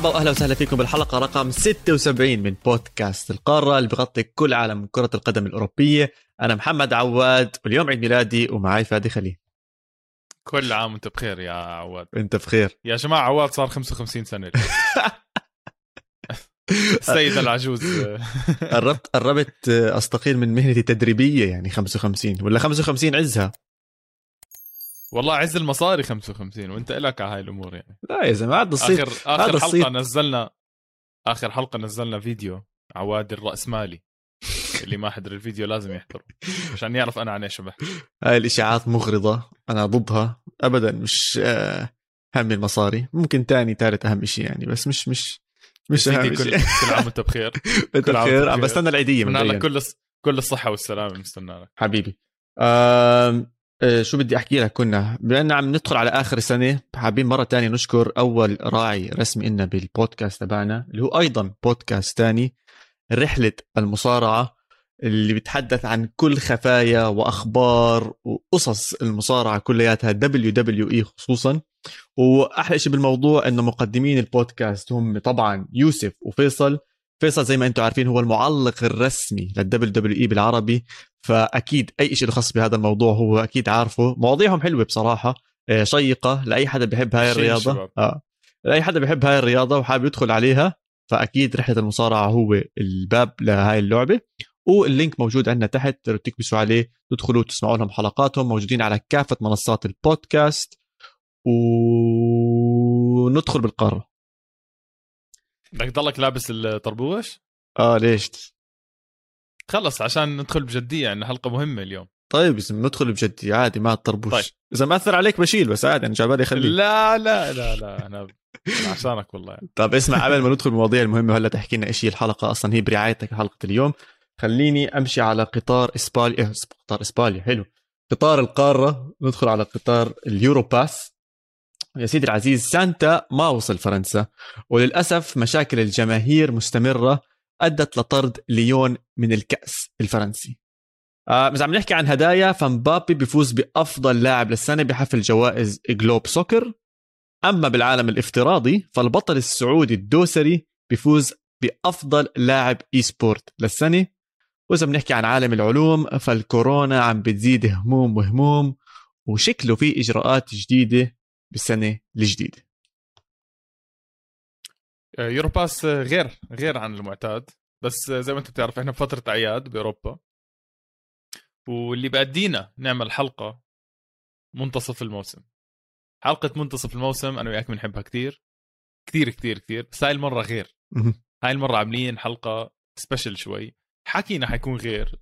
مرحبا واهلا وسهلا فيكم بالحلقة. رقم 76 من بودكاست القارة اللي بغطي كل عالم كرة القدم الأوروبية. أنا محمد عواد واليوم عيد ميلادي ومعي فادي خليل. كل عام وانت بخير يا عواد. انت بخير. يا جماعة عواد صار 55 سنة السيد العجوز. قربت قربت أستقيل من مهنتي التدريبية يعني 55 ولا 55 عزها؟ والله عز المصاري 55 وانت الك على هاي الأمور يعني. لا يا زلمة هذا الصيت آخر آخر حلقة الصيت. نزلنا آخر حلقة نزلنا فيديو عواد الراسمالي اللي ما حضر الفيديو لازم يحضره عشان يعرف أنا عن إيش بحكي. هاي الإشاعات مغرضة أنا ضدها ابدا مش آه، هم المصاري. ممكن تاني ثالث أهم شيء يعني بس مش مش مش أهم كل, كل عام وأنت بخير انت بخير. عم بستنى العيدية من لك كل كل الصحة والسلامة مستنى لك حبيبي شو بدي أحكي لك كنا؟ اننا عم ندخل على آخر السنة حابين مرة تانية نشكر أول راعي رسمي لنا بالبودكاست تبعنا اللي هو أيضا بودكاست تاني رحلة المصارعة اللي بتحدث عن كل خفايا وأخبار وقصص المصارعة كلياتها WWE خصوصا. وأحلى شيء بالموضوع إنه مقدمين البودكاست هم طبعا يوسف وفيصل. فيصل زي ما أنتم عارفين هو المعلق الرسمي لل WWE بالعربي فأكيد أي شيء خاص بهذا الموضوع هو أكيد عارفه. مواضيعهم حلوة بصراحة آه، شيقة لأي حدا بحب هاي الرياضة. آه لأي حدا بحب هاي الرياضة وحابب يدخل عليها فأكيد رحلة المصارعة هو الباب لهاي اللعبة. وال link موجود عندنا تحت تكبسوا عليه تدخلوا تسمعوا لهم حلقاتهم موجودين على كافة منصات البودكاست. وندخل بالقاره بدك تضلك لابس الطربوش؟ آه ليش؟ خلص عشان ندخل بجدية عندنا حلقة مهمة اليوم طيب إذا ندخل بجدية عادي ما الطربوش طيب. إذا ما أثر عليك بشيل بس عادي أنا جابالي خليه لا لا لا لا أنا عشانك والله يعني. طيب اسمع قبل ما ندخل بالمواضيع المهمة هلا تحكي لنا إيش هي الحلقة أصلا هي برعايتك حلقه اليوم خليني أمشي على قطار إسباليا إيه قطار إسباليا حلو قطار القارة ندخل على قطار اليورو باس يا سيدي العزيز سانتا ما وصل فرنسا وللأسف مشاكل الجماهير مستمرة أدت لطرد ليون من الكأس الفرنسي. آه إذا عم نحكي عن هدايا فمبابي بيفوز بأفضل لاعب للسنة بحفل جوائز Globe Soccer. أما بالعالم الافتراضي فالبطل السعودي الدوسري بيفوز بأفضل لاعب e-sport للسنة. وإذا بنحكي عن عالم العلوم فالكورونا عم بتزيد هموم وهموم وشكله في إجراءات جديدة بالسنة الجديده آه، يوروباس آه، غير غير عن المعتاد بس آه، زي ما انت بتعرف إحنا بفتره أعياد بأوروبا. واللي بأدينا نعمل حلقة منتصف الموسم. حلقة منتصف الموسم أنا وياك بنحبها كثير كثير كثير كثير بس هاي المرة غير. هاي المرة عاملين حلقة سبيشل شوي. حكينا حيكون غير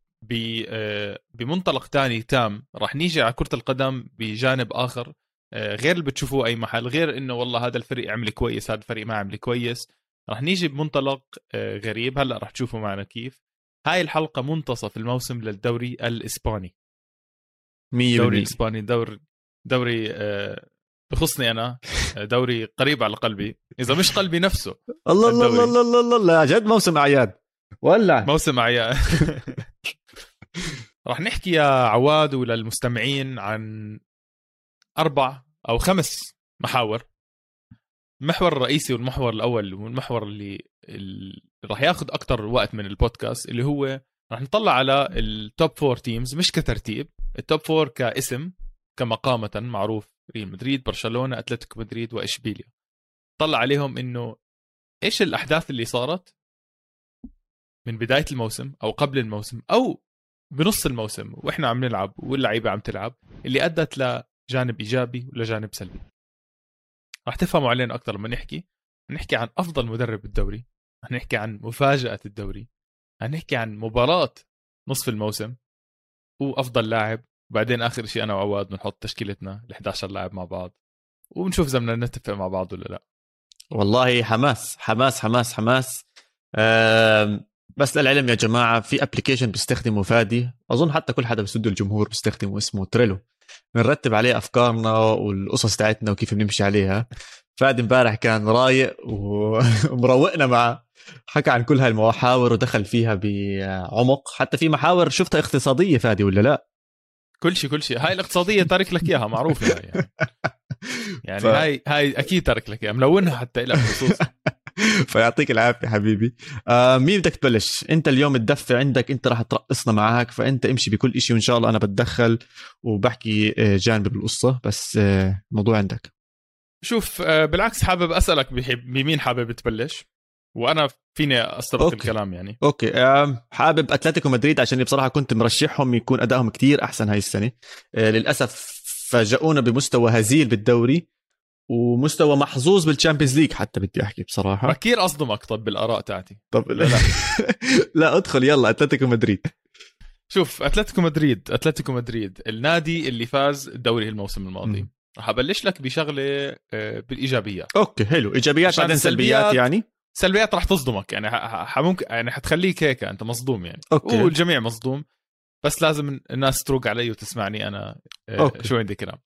بمنطلق تاني تام. راح نيجي على كرة القدم بجانب آخر. آه، غير اللي بتشوفوه أي محل غير إنه والله هذا الفريق عمل كويس هذا الفريق ما عمل كويس. رح نيجي بمنطلق آه، غريب هلأ رح تشوفوا معنا كيف. هاي الحلقة منتصف الموسم للدوري الإسباني. 100% الدوري الاسباني دوري دوري آه، بخصني أنا دوري قريب على قلبي. إذا مش قلبي نفسه. الله الله الله الله الله الله. جد موسم أعياد. ولا. موسم أعياد. رح نحكي يا عواد وللمستمعين عن أربع أو خمس محاور. المحور الرئيسي والمحور الأول والمحور اللي, راح ياخذ أكثر وقت من البودكاست اللي هو راح نطلع على ال top four teams مش كترتيب ال top four كاسم كمقامة معروف ريال مدريد برشلونة أتلتيكو مدريد وإشبيليا. طلع عليهم إنه إيش الأحداث اللي صارت من بداية الموسم أو قبل الموسم أو بنص الموسم وإحنا عم نلعب واللعيبة عم تلعب اللي أدت جانب إيجابي ولا جانب سلبي. راح تفهموا علينا أكثر لما نحكي. نحكي عن أفضل مدرب بالدوري نحكي عن مفاجأة الدوري نحكي عن مباراة نصف الموسم وأفضل لاعب وبعدين آخر شيء أنا وعواد بنحط تشكيلتنا ال 11 لاعب مع بعض ونشوف إذا بدنا نتفق مع بعض ولا لا. والله حماس حماس حماس حماس. بس للعلم يا جماعة في application بيستخدمه فادي أظن حتى كل حدا بسده الجمهور بيستخدمه اسمه Trello بنرتب عليه أفكارنا والقصص تاعتنا وكيف بنمشي عليها. فادي امبارح كان رايق ومروقنا معه. حكى عن كل هاي المحاور ودخل فيها بعمق. حتى في محاور شفتها اقتصادية فادي ولا لا؟ كل شيء كل شيء. هاي الاقتصادية تارك لك إياها معروفه يعني, يعني ف... هاي هاي أكيد تارك لك إياها ملونها حتى لك خصوصا فيعطيك العافية حبيبي. آه مين بدك تبلش؟ انت اليوم الدفه عندك انت راح ترقصنا معك فانت امشي بكل شيء وإن شاء الله أنا بتدخل وبحكي آه، جانب بالقصة بس آه، الموضوع عندك. شوف آه، بالعكس حابب أسألك بمين حابب تبلش؟ وأنا فيني استبق okay. الكلام يعني. okay. حابب أتلتيكو مدريد عشان بصراحة كنت مرشحهم يكون أدائهم كتير أحسن هاي السنة. للأسف فاجئونا بمستوى هزيل بالدوري. ومستوى محظوظ بال Champions League حتى بدي أحكي بصراحة. كثير أصدمك طب بالآراء تاعتي. طب لا لا, لا أدخل يلا أتلتيكو مدريد. شوف أتلتيكو مدريد أتلتيكو مدريد النادي اللي فاز الدوري الموسم الماضي. راح أبلش لك بشغلة آه، بالإيجابيات. okay حلو. إيجابيات بعدين سلبيات يعني؟ سلبيات راح تصدمك يعني ممكن يعني حتخليك هيك أنت مصدوم يعني. okay. والجميع مصدوم. بس لازم الناس تروق علي وتسمعني أنا آه، okay. شو عندي كلام.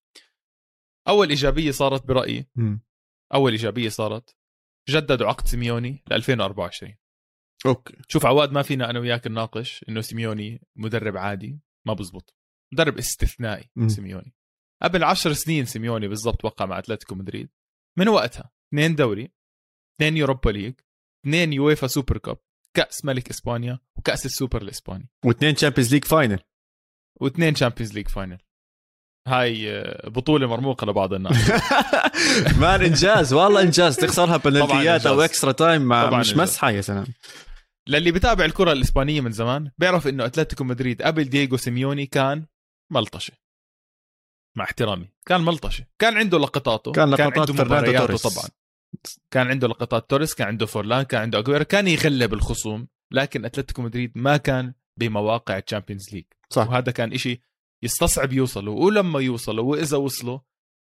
أول إيجابية صارت برأيي. م. أول إيجابية صارت جددوا عقد سيميوني ل 2024 okay. شوف عواد ما فينا أنا وياك نناقش إنه سيميوني مدرب عادي ما بزبط. مدرب استثنائي م. سيميوني. قبل عشر سنين سيميوني بالضبط وقع مع أتلتيكو مدريد. من وقتها؟ اثنين دوري اثنين Europa League اثنين UEFA Super Cup كأس ملك إسبانيا وكأس السوبر الإسباني. واثنين Champions League final واثنين Champions League final هاي آه، بطولة مرموقة لبعض الناس. man إنجاز والله إنجاز. تخسرها بنالتيات أو extra time مع مش مزحة يا سلام. للي بتابع الكرة الإسبانية من زمان بيعرف إنه أتلتيكو مدريد قبل دييغو سيميوني كان ملطشة. مع احترامي كان ملطشة. كان عنده لقطاته. كان لقطات كان عنده توريس. طبعا. كان عنده لقطات توريس كان عنده فورلان كان عنده اجويرو كان يغلب الخصوم لكن أتلتيكو مدريد ما كان بمواقع ال Champions League. صح. وهذا كان إشي يستصعب يوصلوا. ولما يوصلوا وإذا وصلوا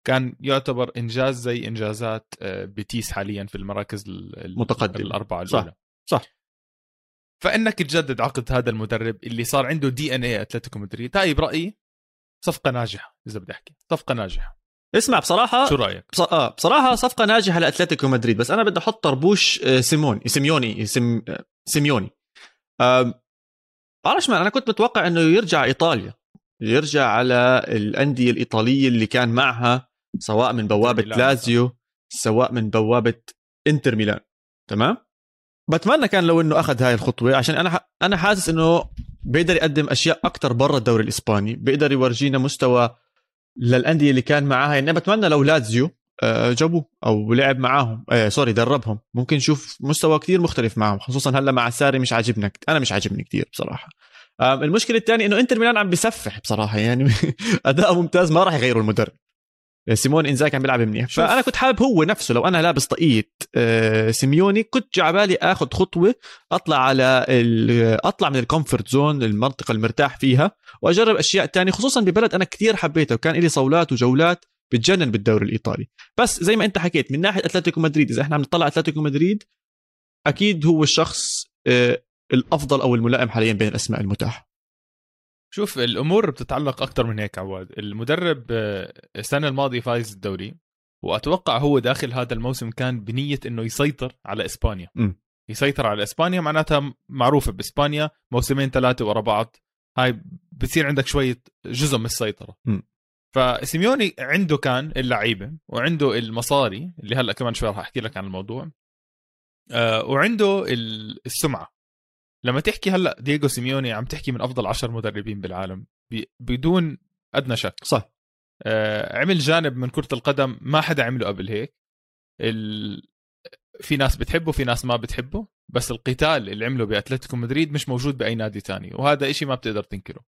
كان يعتبر إنجاز زي إنجازات آه، بيتيس حاليا في المراكز المتقدمه الأربعة الأولى. صح صح. فإنك تجدد عقد هذا المدرب اللي صار عنده DNA أتلتيكو مدريد. هاي برايي صفقة ناجحة إذا بدي أحكي. صفقة ناجحة. اسمع بصراحة شو رأيك؟ بص... آه بصراحة صفقة ناجحة لأتلتيكو مدريد بس أنا بدي أحط طربوش آه، سيمون سيميوني سيم... سيميوني. آه... معرفش أنا كنت متوقع إنه يرجع إيطاليا. يرجع على الأندية الإيطالية اللي كان معها سواء من بوابة لازيو سواء من بوابة إنتر ميلان. تمام؟ بتمنى كان لو إنه أخذ هاي الخطوة عشان أنا أنا حاسس إنه بيقدر يقدم أشياء أكثر برا الدوري الإسباني بيقدر يورجينا مستوى للأندية اللي كان معاها. يعني بتمنى لو لازيو آه، جابوه أو لعب معاهم آه sorry دربهم. ممكن نشوف مستوى كثير مختلف معهم خصوصا هلأ مع ساري مش عاجبنا أنا مش عاجبني كثير بصراحة. المشكلة الثانية إنه إنتر ميلان عم بيسفح بصراحة يعني أداء ممتاز ما راح يغيروا المدرب. سيموني إنزاجي عم بيلعب منيح. فأنا كنت حابب هو نفسه لو أنا لابس طاقيه آه، سيميوني كنت جا بالي آخذ خطوة أطلع على أطلع من ال comfort zone المنطقة المرتاح فيها وأجرب أشياء تانية خصوصا ببلد أنا كثير حبيته وكان لي صولات وجولات بتجنن بالدوري الإيطالي. بس زي ما أنت حكيت من ناحية أتلتيكو مدريد إذا إحنا عم نطلع أتلتيكو مدريد أكيد هو الشخص آه، الأفضل أو الملائم حاليا بين الأسماء المتاحة. شوف الأمور بتتعلق أكثر من هيك عواد. المدرب آه، السنة الماضية فايز الدوري وأتوقع هو داخل هذا الموسم كان بنية إنه يسيطر على إسبانيا. م. يسيطر على إسبانيا معناتها معروفة بإسبانيا موسمين ثلاثة ورا بعض. هاي بتصير عندك شوية جزء من السيطرة. م. فسيميوني عنده كان اللعيبة وعنده المصاري اللي هلأ كمان شوي راح أحكي لك عن الموضوع آه وعنده السمعة. لما تحكي هلا دييغو سيميوني عم تحكي من أفضل عشر مدربين بالعالم بدون أدنى شك. صح. آه عمل جانب من كرة القدم ما حدا عمله قبل هيك. ال... في ناس بتحبه في ناس ما بتحبه بس القتال اللي عمله بأتلتيكو مدريد مش موجود بأي نادي تاني وهذا إشي ما بتقدر تنكره.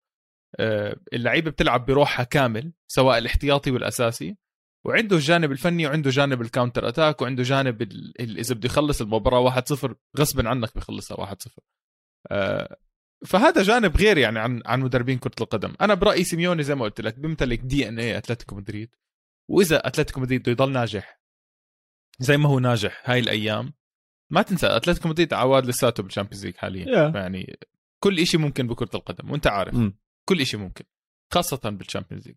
آه اللعيبة بتلعب بروحها كامل سواء الاحتياطي والأساسي وعنده الجانب الفني وعنده جانب ال counter attack وعنده جانب ال... إذا بده يخلص المباراة 1-0 غصبا عنك بيخلصها 1-0 آه، فهذا جانب غير يعني عن عن مدربين كرة القدم أنا برأيي سيميوني زي ما قلت لك بيمتلك DNA أتلتيكو مدريد وإذا أتلتيكو مدريد بده يضل ناجح زي ما هو ناجح هاي الأيام ما تنسى أتلتيكو مدريد عواد لساته بال Champions League حاليا yeah. يعني كل شيء ممكن بكرة القدم وأنت عارف mm. كل شيء ممكن خاصة بال Champions League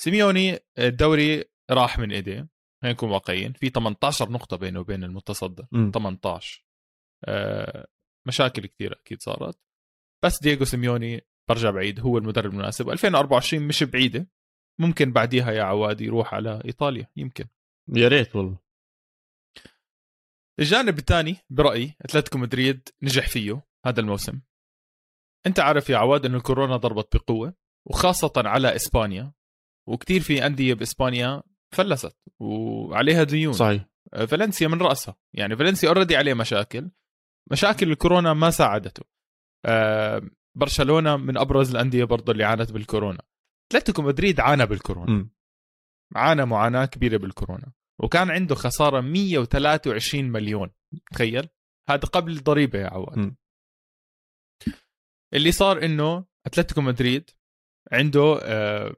سيميوني الدوري راح من إيديه خلينا نكون واقعيين في 18 نقطة بينه وبين المتصدر mm. 18 آه مشاكل كثيرة أكيد صارت. بس دييغو سيميوني برجع بعيد هو المدرب المناسب 2024 مش بعيدة. ممكن بعديها يا عواد يروح على إيطاليا يمكن. يا ريت والله. الجانب الثاني برأيي أتلتيكو مدريد نجح فيه هذا الموسم. أنت عارف يا عواد انه الكورونا ضربت بقوة وخاصة على إسبانيا وكثير في أندية بإسبانيا فلست وعليها ديون. صحيح. فالنسيا من رأسها يعني فالنسيا اوريدي عليه مشاكل. مشاكل الكورونا ما ساعدته. آه، برشلونة من أبرز الأندية برضه اللي عانت بالكورونا. أتلتيكو مدريد عانى بالكورونا. م. عانى معاناة كبيرة بالكورونا. وكان عنده خسارة 123 مليون. تخيل؟ هذا قبل الضريبه يا عواد. م. اللي صار إنه أتلتيكو مدريد عنده آه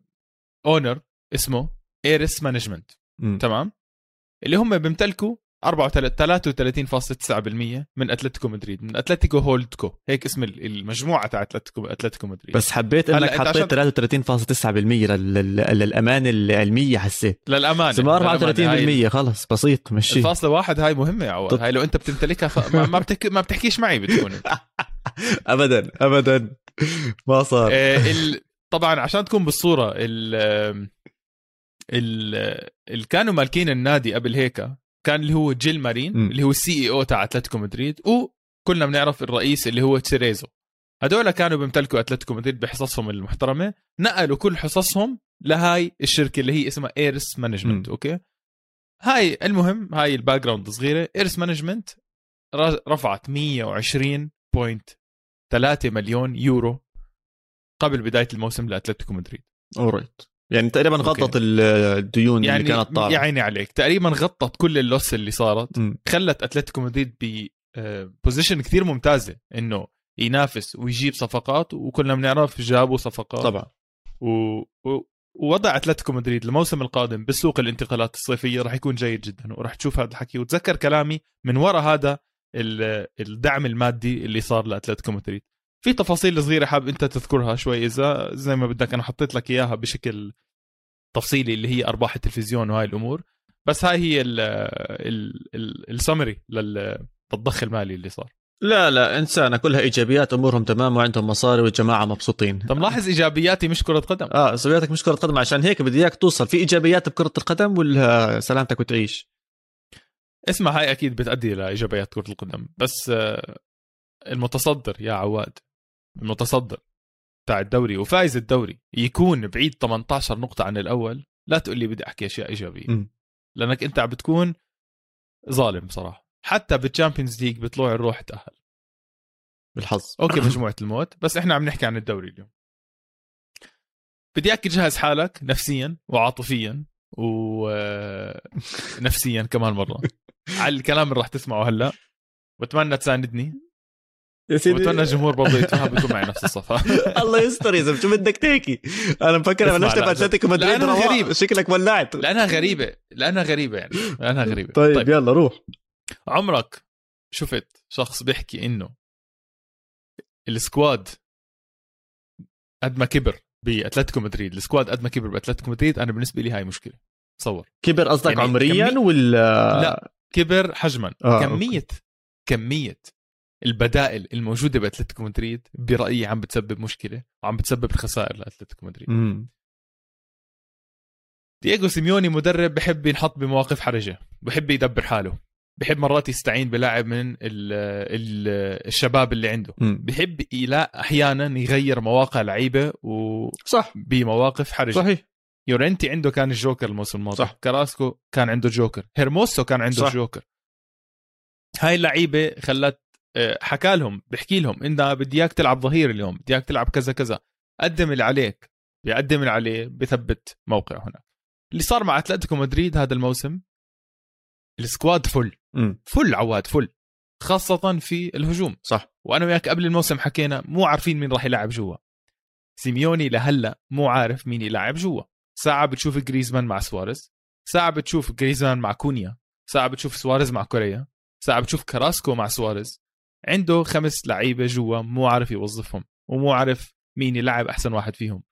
owner اسمه Ares Management. تمام؟ اللي هم بيمتلكوا 33.9% من أتلتيكو مدريد من أتلتيكو HoldCo هيك اسم المجموعة تاع اتلتيكو أتلتيكو مدريد. بس حبيت إنك حطيت 33.9% لل- لل- للامانه العلمية حسيت للأمانة. هاي 34% خلص بسيط مشي. الفاصلة واحد هاي مهمة يا طب. هاي لو أنت بتمتلكها ف... ما ما, بتك... ما بتحكيش معي بتكون ابدا ابدا. ما صار. آه، ال... طبعا عشان تكون بالصورة ال... ال... اللي كانوا مالكين النادي قبل هيك. كان اللي هو جيل مارين م. اللي هو ال CEO تاع أتلتيكو مدريد وكلنا بنعرف الرئيس اللي هو تشيريزو هدول كانوا بيمتلكوا أتلتيكو مدريد بحصصهم المحترمة نقلوا كل حصصهم لهاي الشركة اللي هي اسمها Ares Management. okay هاي المهم هاي ال background صغيره Ares Management رفعت 120.3 مليون يورو قبل بداية الموسم لأتلتيكو مدريد all right يعني تقريبا. غطت الديون يعني اللي كانت طالعة. يا عيني عليك. تقريبا غطت كل ال loss اللي صارت. م. خلت أتلتيكو مدريد بوزيشن كثير ممتازة إنه ينافس ويجيب صفقات وكلنا بنعرف جابوا صفقات. طبعا. و... و... ووضع أتلتيكو مدريد الموسم القادم بسوق الانتقالات الصيفية راح يكون جيد جدا وراح تشوف هذا الحكي. وتذكر كلامي من وراء هذا ال- الدعم المادي اللي صار لأتلتيكو مدريد. في تفاصيل صغيرة حاب أنت تذكرها شوي إذا زي ما بدك أنا حطيت لك إياها بشكل تفصيلي اللي هي أرباح التلفزيون وهاي الأمور. بس هاي هي السمري للضخ المالي اللي صار. لا لا إنسانة كلها إيجابيات أمورهم تمام وعندهم مصاري والجماعة مبسوطين. طب لاحظ إيجابياتي مش كرة قدم. آه سويتك مش كرة قدم عشان هيك بدي إياك توصل. في إيجابيات بكرة القدم ولا سلامتك وتعيش؟ اسمع هاي أكيد بتأدي لايجابيات كرة القدم. بس آه، المتصدر يا عواد. المتصدر تاع الدوري وفايز الدوري يكون بعيد 18 نقطة عن الأول لا تقول لي بدي أحكي أشياء إيجابية. م. لأنك أنت عم بتكون ظالم بصراحة حتى بال Champions League بطلوع الروح تأهل. بالحظ. okay مجموعة الموت بس إحنا عم نحكي عن الدوري اليوم. بدي إياك تجهز حالك نفسيا وعاطفيا ونفسيا كمان مرة. على الكلام اللي راح تسمعه هلأ وأتمنى تساندني. يا سيدي واتمنى الجمهور برضه يتفهم يكون معي نفس الصفحة. الله يستر يا زلمة. شو بدك تحكي؟ أنا مفكر بلشت باتلتيكو مدريد؟ أنا رواق. غريب. شكلك ولعت. لأنها غريبة. لأنها غريبة يعني. لأنها غريبة. طيب, طيب. يلا روح. عمرك شفت شخص بيحكي إنه السكواد قد ما كبر بأتلتيكو مدريد؟ ال squad قد ما كبر بأتلتيكو مدريد أنا بالنسبة لي هاي مشكلة. تصور كبر قصدك يعني عمريا كمية- ولا؟ لا كبر حجما. آه، كميه كمية البدائل الموجودة بأتلتيكو مدريد برأيي عم بتسبب مشكلة وعم بتسبب خسائر لأتلتيكو مدريد مم. دييغو سيميوني مدرب بحب ينحط بمواقف حرجة بحب يدبر حاله بحب مرات يستعين بلاعب من ال ال الشباب اللي عنده مم. بحب يلا أحيانا يغير مواقع لعيبة صح وبمواقف حرجة صحيح يورنتي عنده كان الجوكر الموسم الماضي صح. كراسكو كان عنده جوكر هيرموسو كان عنده صح. جوكر هاي اللعيبة خلت حكى لهم بحكي لهم انت بدي إياك تلعب ظهير اليوم بدي إياك تلعب كذا كذا. قدم اللي عليك بيقدم اللي عليه بثبت موقعه هنا اللي صار مع أتلتيكو مدريد هذا الموسم ال squad full. مم. full عواد full. خاصة في الهجوم. صح. وأنا وياك قبل الموسم حكينا مو عارفين مين راح يلعب جوا. سيميوني لهلا مو عارف مين يلعب جوا. ساعة بتشوف جريزمان مع سواريز. ساعة بتشوف جريزمان مع كونيا. ساعة بتشوف سواريز مع كوريا. ساعة بتشوف كراسكو مع سواريز. عنده خمس لعيبة جوا مو عارف يوظفهم ومو عارف مين يلعب أحسن واحد فيهم.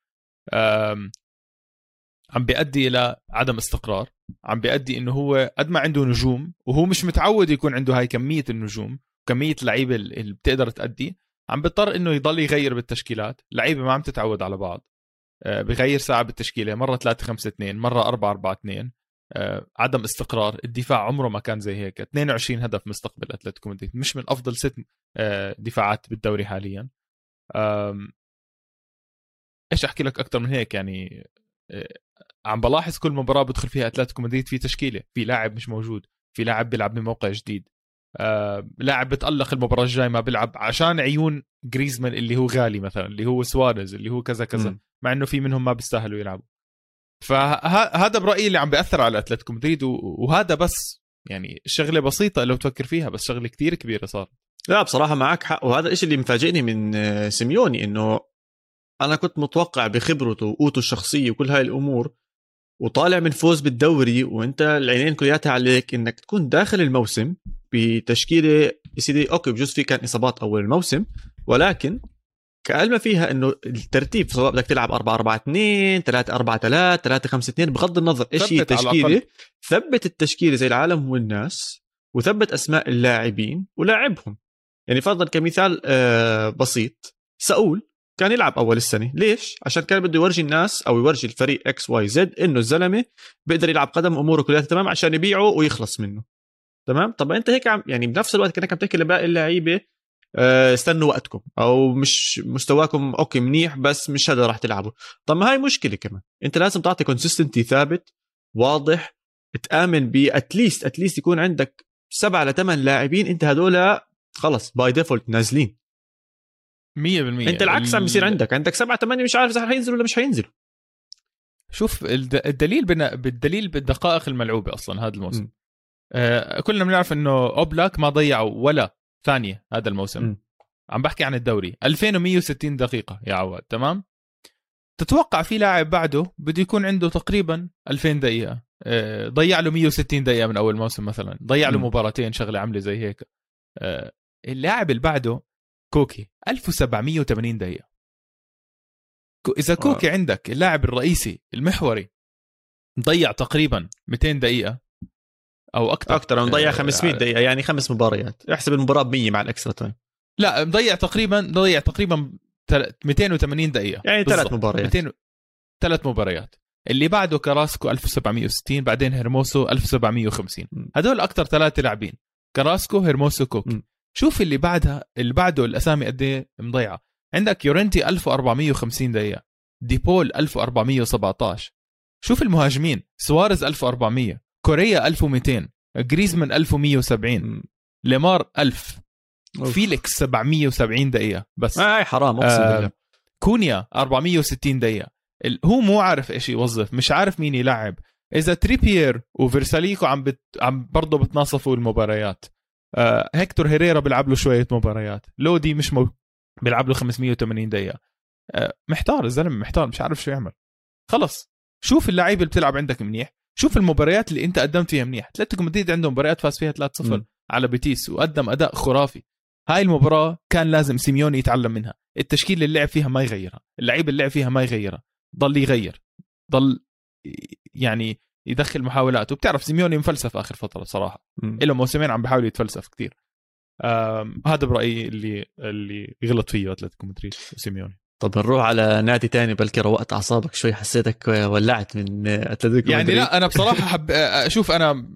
عم بيأدي إلى عدم استقرار عم بيأدي إنه هو قد ما عنده نجوم وهو مش متعود يكون عنده هاي كمية النجوم كمية اللعيبة اللي بتقدر تأدي. عم بيضطر إنه يضل يغير بالتشكيلات لعيبة ما عم تتعود على بعض. آه، بغير ساعة بالتشكيلة مرة 3 5 2 مرة 4 4 2 آه، عدم استقرار الدفاع عمره ما كان زي هيك. 22 هدف مستقبل أتلتيكو مدريد مش من أفضل ست آه، دفاعات بالدوري حاليا. إيش أحكي لك أكثر من هيك يعني؟ آه، عم بلاحظ كل مباراة بدخل فيها أتلتيكو مدريد في تشكيلة في لاعب مش موجود في لاعب بيلعب بموقع جديد. لاعب بتألق المباراة الجاي ما بيلعب عشان عيون جريزمان اللي هو غالي مثلا اللي هو سواريز اللي هو كذا كذا م. مع إنه في منهم ما بيستاهلوا يلعبوا. فهذا برأيي اللي عم بيأثر على أتلتيكو مدريد وهذا بس يعني شغلة بسيطة لو تفكر فيها بس شغلة كتير كبيرة صار لا بصراحة معك حق وهذا الشيء اللي مفاجئني من آه، سيميوني إنه أنا كنت متوقع بخبرته وقوته الشخصية وكل هاي الأمور وطالع من فوز بالدوري وأنت العينين كلياتها عليك إنك تكون داخل الموسم بتشكيلة يا سيدي okay بجوز في كان إصابات أول الموسم ولكن كل ما فيها إنه الترتيب سواء بدك تلعب 4 4 2 3 4 3 3 5 2 بغض النظر إيش هي التشكيلة ثبت التشكيلة زي العالم والناس وثبت أسماء اللاعبين ولاعبهم. يعني فرضا كمثال آه، بسيط ساول كان يلعب أول السنة. ليش؟ عشان كان بده يورجي الناس أو يورجي الفريق X Y Z إنه الزلمة بيقدر يلعب قدم أموره كلها تمام عشان يبيعه ويخلص منه. تمام؟ طب أنت هيك عم يعني بنفس الوقت كأنك عم تحكي لباقي اللعيبة استنوا وقتكم. أو مش مستواكم okay منيح بس مش هذا راح تلعبوا طب ما هاي مشكلة كمان. أنت لازم تعطي consistency ثابت واضح تآمن بat least at least يكون عندك سبعة لثمان لاعبين. أنت هدول خلص by default نازلين. 100% أنت العكس عم بيصير عندك. عندك سبعة ثمانية مش عارف إذا حينزلوا ولا مش حينزلوا. شوف الدليل بنا بالدليل بالدقائق الملعوبة أصلا هذا الموسم. آه كلنا بنعرف إنه أوبلاك ما ضيعوا ولا ثانية هذا الموسم. م. عم بحكي عن الدوري. 2160 دقيقة يا عواد تمام؟ تتوقع في لاعب بعده بده يكون عنده تقريبا 2000 دقيقة. آه ضيع له 160 دقيقة من أول موسم مثلا. ضيع له مباراتين شغلة عاملة زي هيك. آه اللاعب اللي بعده كوكي 1780 دقيقة. إذا كوكي آه. عندك اللاعب الرئيسي المحوري ضيع تقريبا 200 دقيقة أو أكثر. أكثر مضيع 500 دقيقة يعني خمس مباريات. احسب المباراة ب 100 مع ال extra time. لا مضيع تقريبا ضيع تقريبا 280 دقيقة. يعني ثلاث مباريات. 200 ثلاث مباريات. اللي بعده كراسكو 1760 بعدين هرموسو 1750 هدول أكثر ثلاثة لاعبين. كراسكو هرموسو كوكي. م. شوف اللي بعدها اللي بعده الأسامي قد إيه مضيعة. عندك يورنتي 1450 دقيقة. ديبول 1417 شوف المهاجمين. سوارز 1400 كوريا 1200 جريزمان 1170 ليمار 1000 أوف. فيليكس 770 دقيقة بس. آه حرام أقسم آه بالله. كونيا 460 دقيقة. هو مو عارف إيش يوظف مش عارف مين يلعب. إذا تريبيير وفيرساليكو عم بت... عم برضه بتناصفوا المباريات. آه هيكتور هيريرا بيلعب له شوية مباريات. لودي مش مو... بيلعب له 580 دقيقة. آه محتار الزلمة محتار مش عارف شو يعمل. خلص شوف اللعيبة اللي بتلعب عندك منيح. شوف المباريات اللي انت قدمت فيها منيح. أتلتيكو مدريد عنده مباريات فاز فيها 3-0 على بيتيس وقدم أداء خرافي. هاي المباراة كان لازم سيميوني يتعلم منها. التشكيله اللي لعب فيها ما يغيرها. اللعيب اللي لعب فيها ما يغيرها. ضل يغير. ضل يعني يدخل محاولات. وبتعرف سيميوني مفلسف آخر فترة صراحة. له موسمين عم بحاول يتفلسف كثير هذا برأيي اللي اللي يغلط فيه أتلتيكو مدريد سيميوني. طب نروح على نادي تاني بلكي روقت أعصابك شوي حسيتك ولعت من أتلتيكو يعني لا أنا بصراحة حب أشوف أنا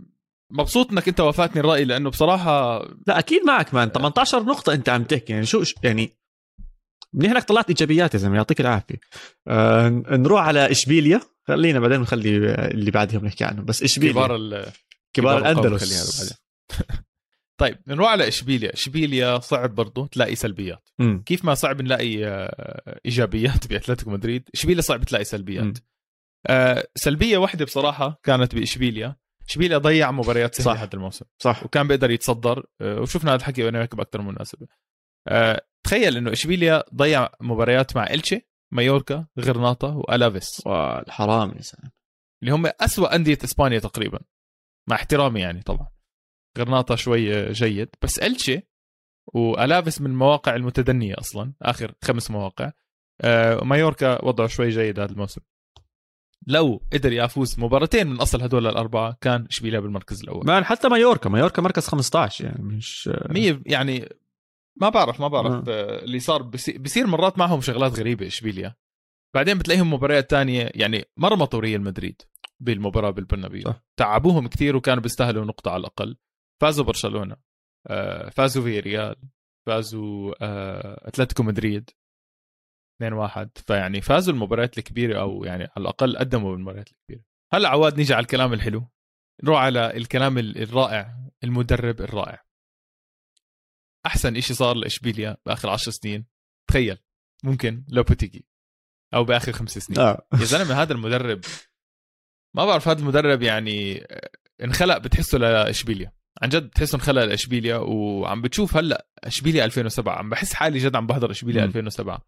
مبسوط إنك أنت وافقتني الرأي لأنه بصراحة لا أكيد معك man. 18 نقطة أنت عم تحكي. يعني شو يعني منيح انك طلعت ايجابيات يا زلمة يعطيك العافية. آه نروح على إشبيليا. خلينا بعدين نخلي اللي بعدهم نحكي عنه بس إشبيليا. كبار ال كبار الأندلس. طيب نروح على اشبيليا إشبيليا صعب برضه تلاقي سلبيات. م. كيف ما صعب نلاقي آه، إيجابيات بأتلتيكو مدريد إشبيليا صعب تلاقي سلبيات. آه سلبية واحدة بصراحة كانت بإشبيليا. إشبيليا ضيع مباريات سهلة هذا الموسم. صح. وكان بيقدر يتصدر. آه وشفنا هذا الحكي وأنا بأكثر من مناسبة. آه تخيل إنه إشبيليا ضيع مباريات مع إلتشي مايوركا غرناطة وألافيس. الحرام يا سلام. اللي هم أسوأ أندية إسبانيا تقريبا. مع احترامي يعني طبعا. غرناطه شوي جيد. بس التشي والافيس من المواقع المتدنية أصلا آخر خمس مواقع. آه مايوركا وضعه شوي جيد هذا الموسم. لو قدر يفوز مباراتين من أصل هدول الأربعة كان اشبيليا بالمركز الأول؟ مان حتى مايوركا مايوركا مركز 15 يعني مش مية يعني ما بعرف ما بعرف. آه. اللي صار بصير مرات معهم شغلات غريبة اشبيليا بعدين بتلاقيهم مباريات تانية يعني مرمطوا ريال مدريد بالمباراة بالبرنابيو. تعبوهم كثير وكانوا بيستاهلوا نقطة على الأقل. فازوا برشلونة آه، فازوا في ريال فازوا آه، أتلتيكو مدريد 2-1 فيعني فازوا المباريات الكبيرة أو يعني على الأقل قدموا بالمباريات الكبيرة. هلا عواد نيجي على الكلام الحلو. نروح على الكلام ال- الرائع المدرب الرائع. أحسن إشي صار لإشبيليا بآخر عشر سنين. تخيل ممكن لوبوتيجي أو بآخر خمس سنين. آه. يا زلمة هذا المدرب ما بعرف هذا المدرب يعني انخلق بتحسه لإشبيليا. عن جد بتحسه انخلق لاشبيليا وعم بتشوف هلأ اشبيليا 2007 عم بحس حالي جد عم بحضر اشبيليا مم. 2007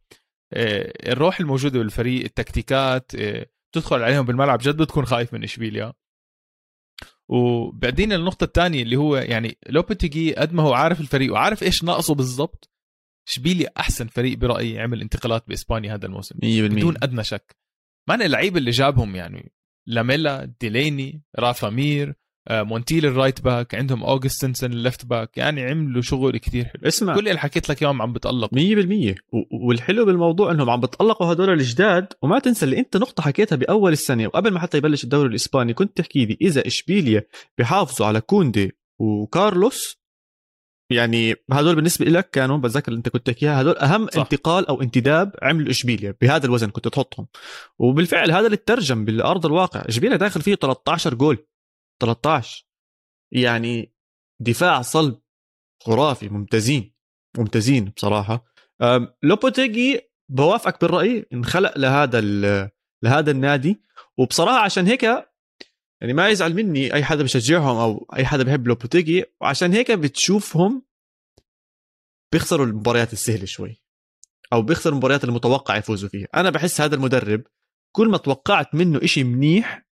آه، الروح الموجودة بالفريق التكتيكات آه، تدخل عليهم بالملعب جد بتكون خايف من اشبيليا وبعدين النقطة الثانية اللي هو يعني لوبيتيجي قد ما هو عارف الفريق وعارف إيش ناقصه بالضبط اشبيليا أحسن فريق برأيي عمل انتقالات بإسبانيا هذا الموسم. 100% بدون أدنى شك. man اللعيبة اللي جابهم يعني لاميلا ديلاني رافا مير مونتيل ال right back عندهم اوغستنسن ال left back يعني عملوا شغل كتير حلو. اسمع. كل اللي حكيت لك إياهم عم بتألق. 100% و- والحلو بالموضوع إنهم عم بتطلقوا هدول الجداد وما تنسى اللي أنت نقطة حكيتها بأول السنة وقبل ما حتى يبلش الدوري الإسباني كنت تحكي لي إذا إشبيليا بيحافظوا على كوندي وكارلوس يعني هدول بالنسبة لك كانوا بتذكر اللي أنت كنت تحكيها هدول أهم. صح. انتقال أو انتداب عمل إشبيليا بهذا الوزن كنت تحطهم. وبالفعل هذا اللي ترجم بالأرض الواقع. إشبيليا داخل فيه 13 جول. 13 يعني دفاع صلب خرافي ممتازين ممتازين بصراحة. لوبوتيجي بوافقك بالرأي انخلق لهذا لهذا النادي. وبصراحة عشان هيك يعني ما يزعل مني أي حدا بشجعهم أو أي حدا بحب لوبوتيجي. وعشان هيك بتشوفهم بيخسروا المباريات السهلة شوي أو بيخسروا المباريات المتوقع يفوزوا فيها. أنا بحس هذا المدرب كل ما توقعت منه إشي منيح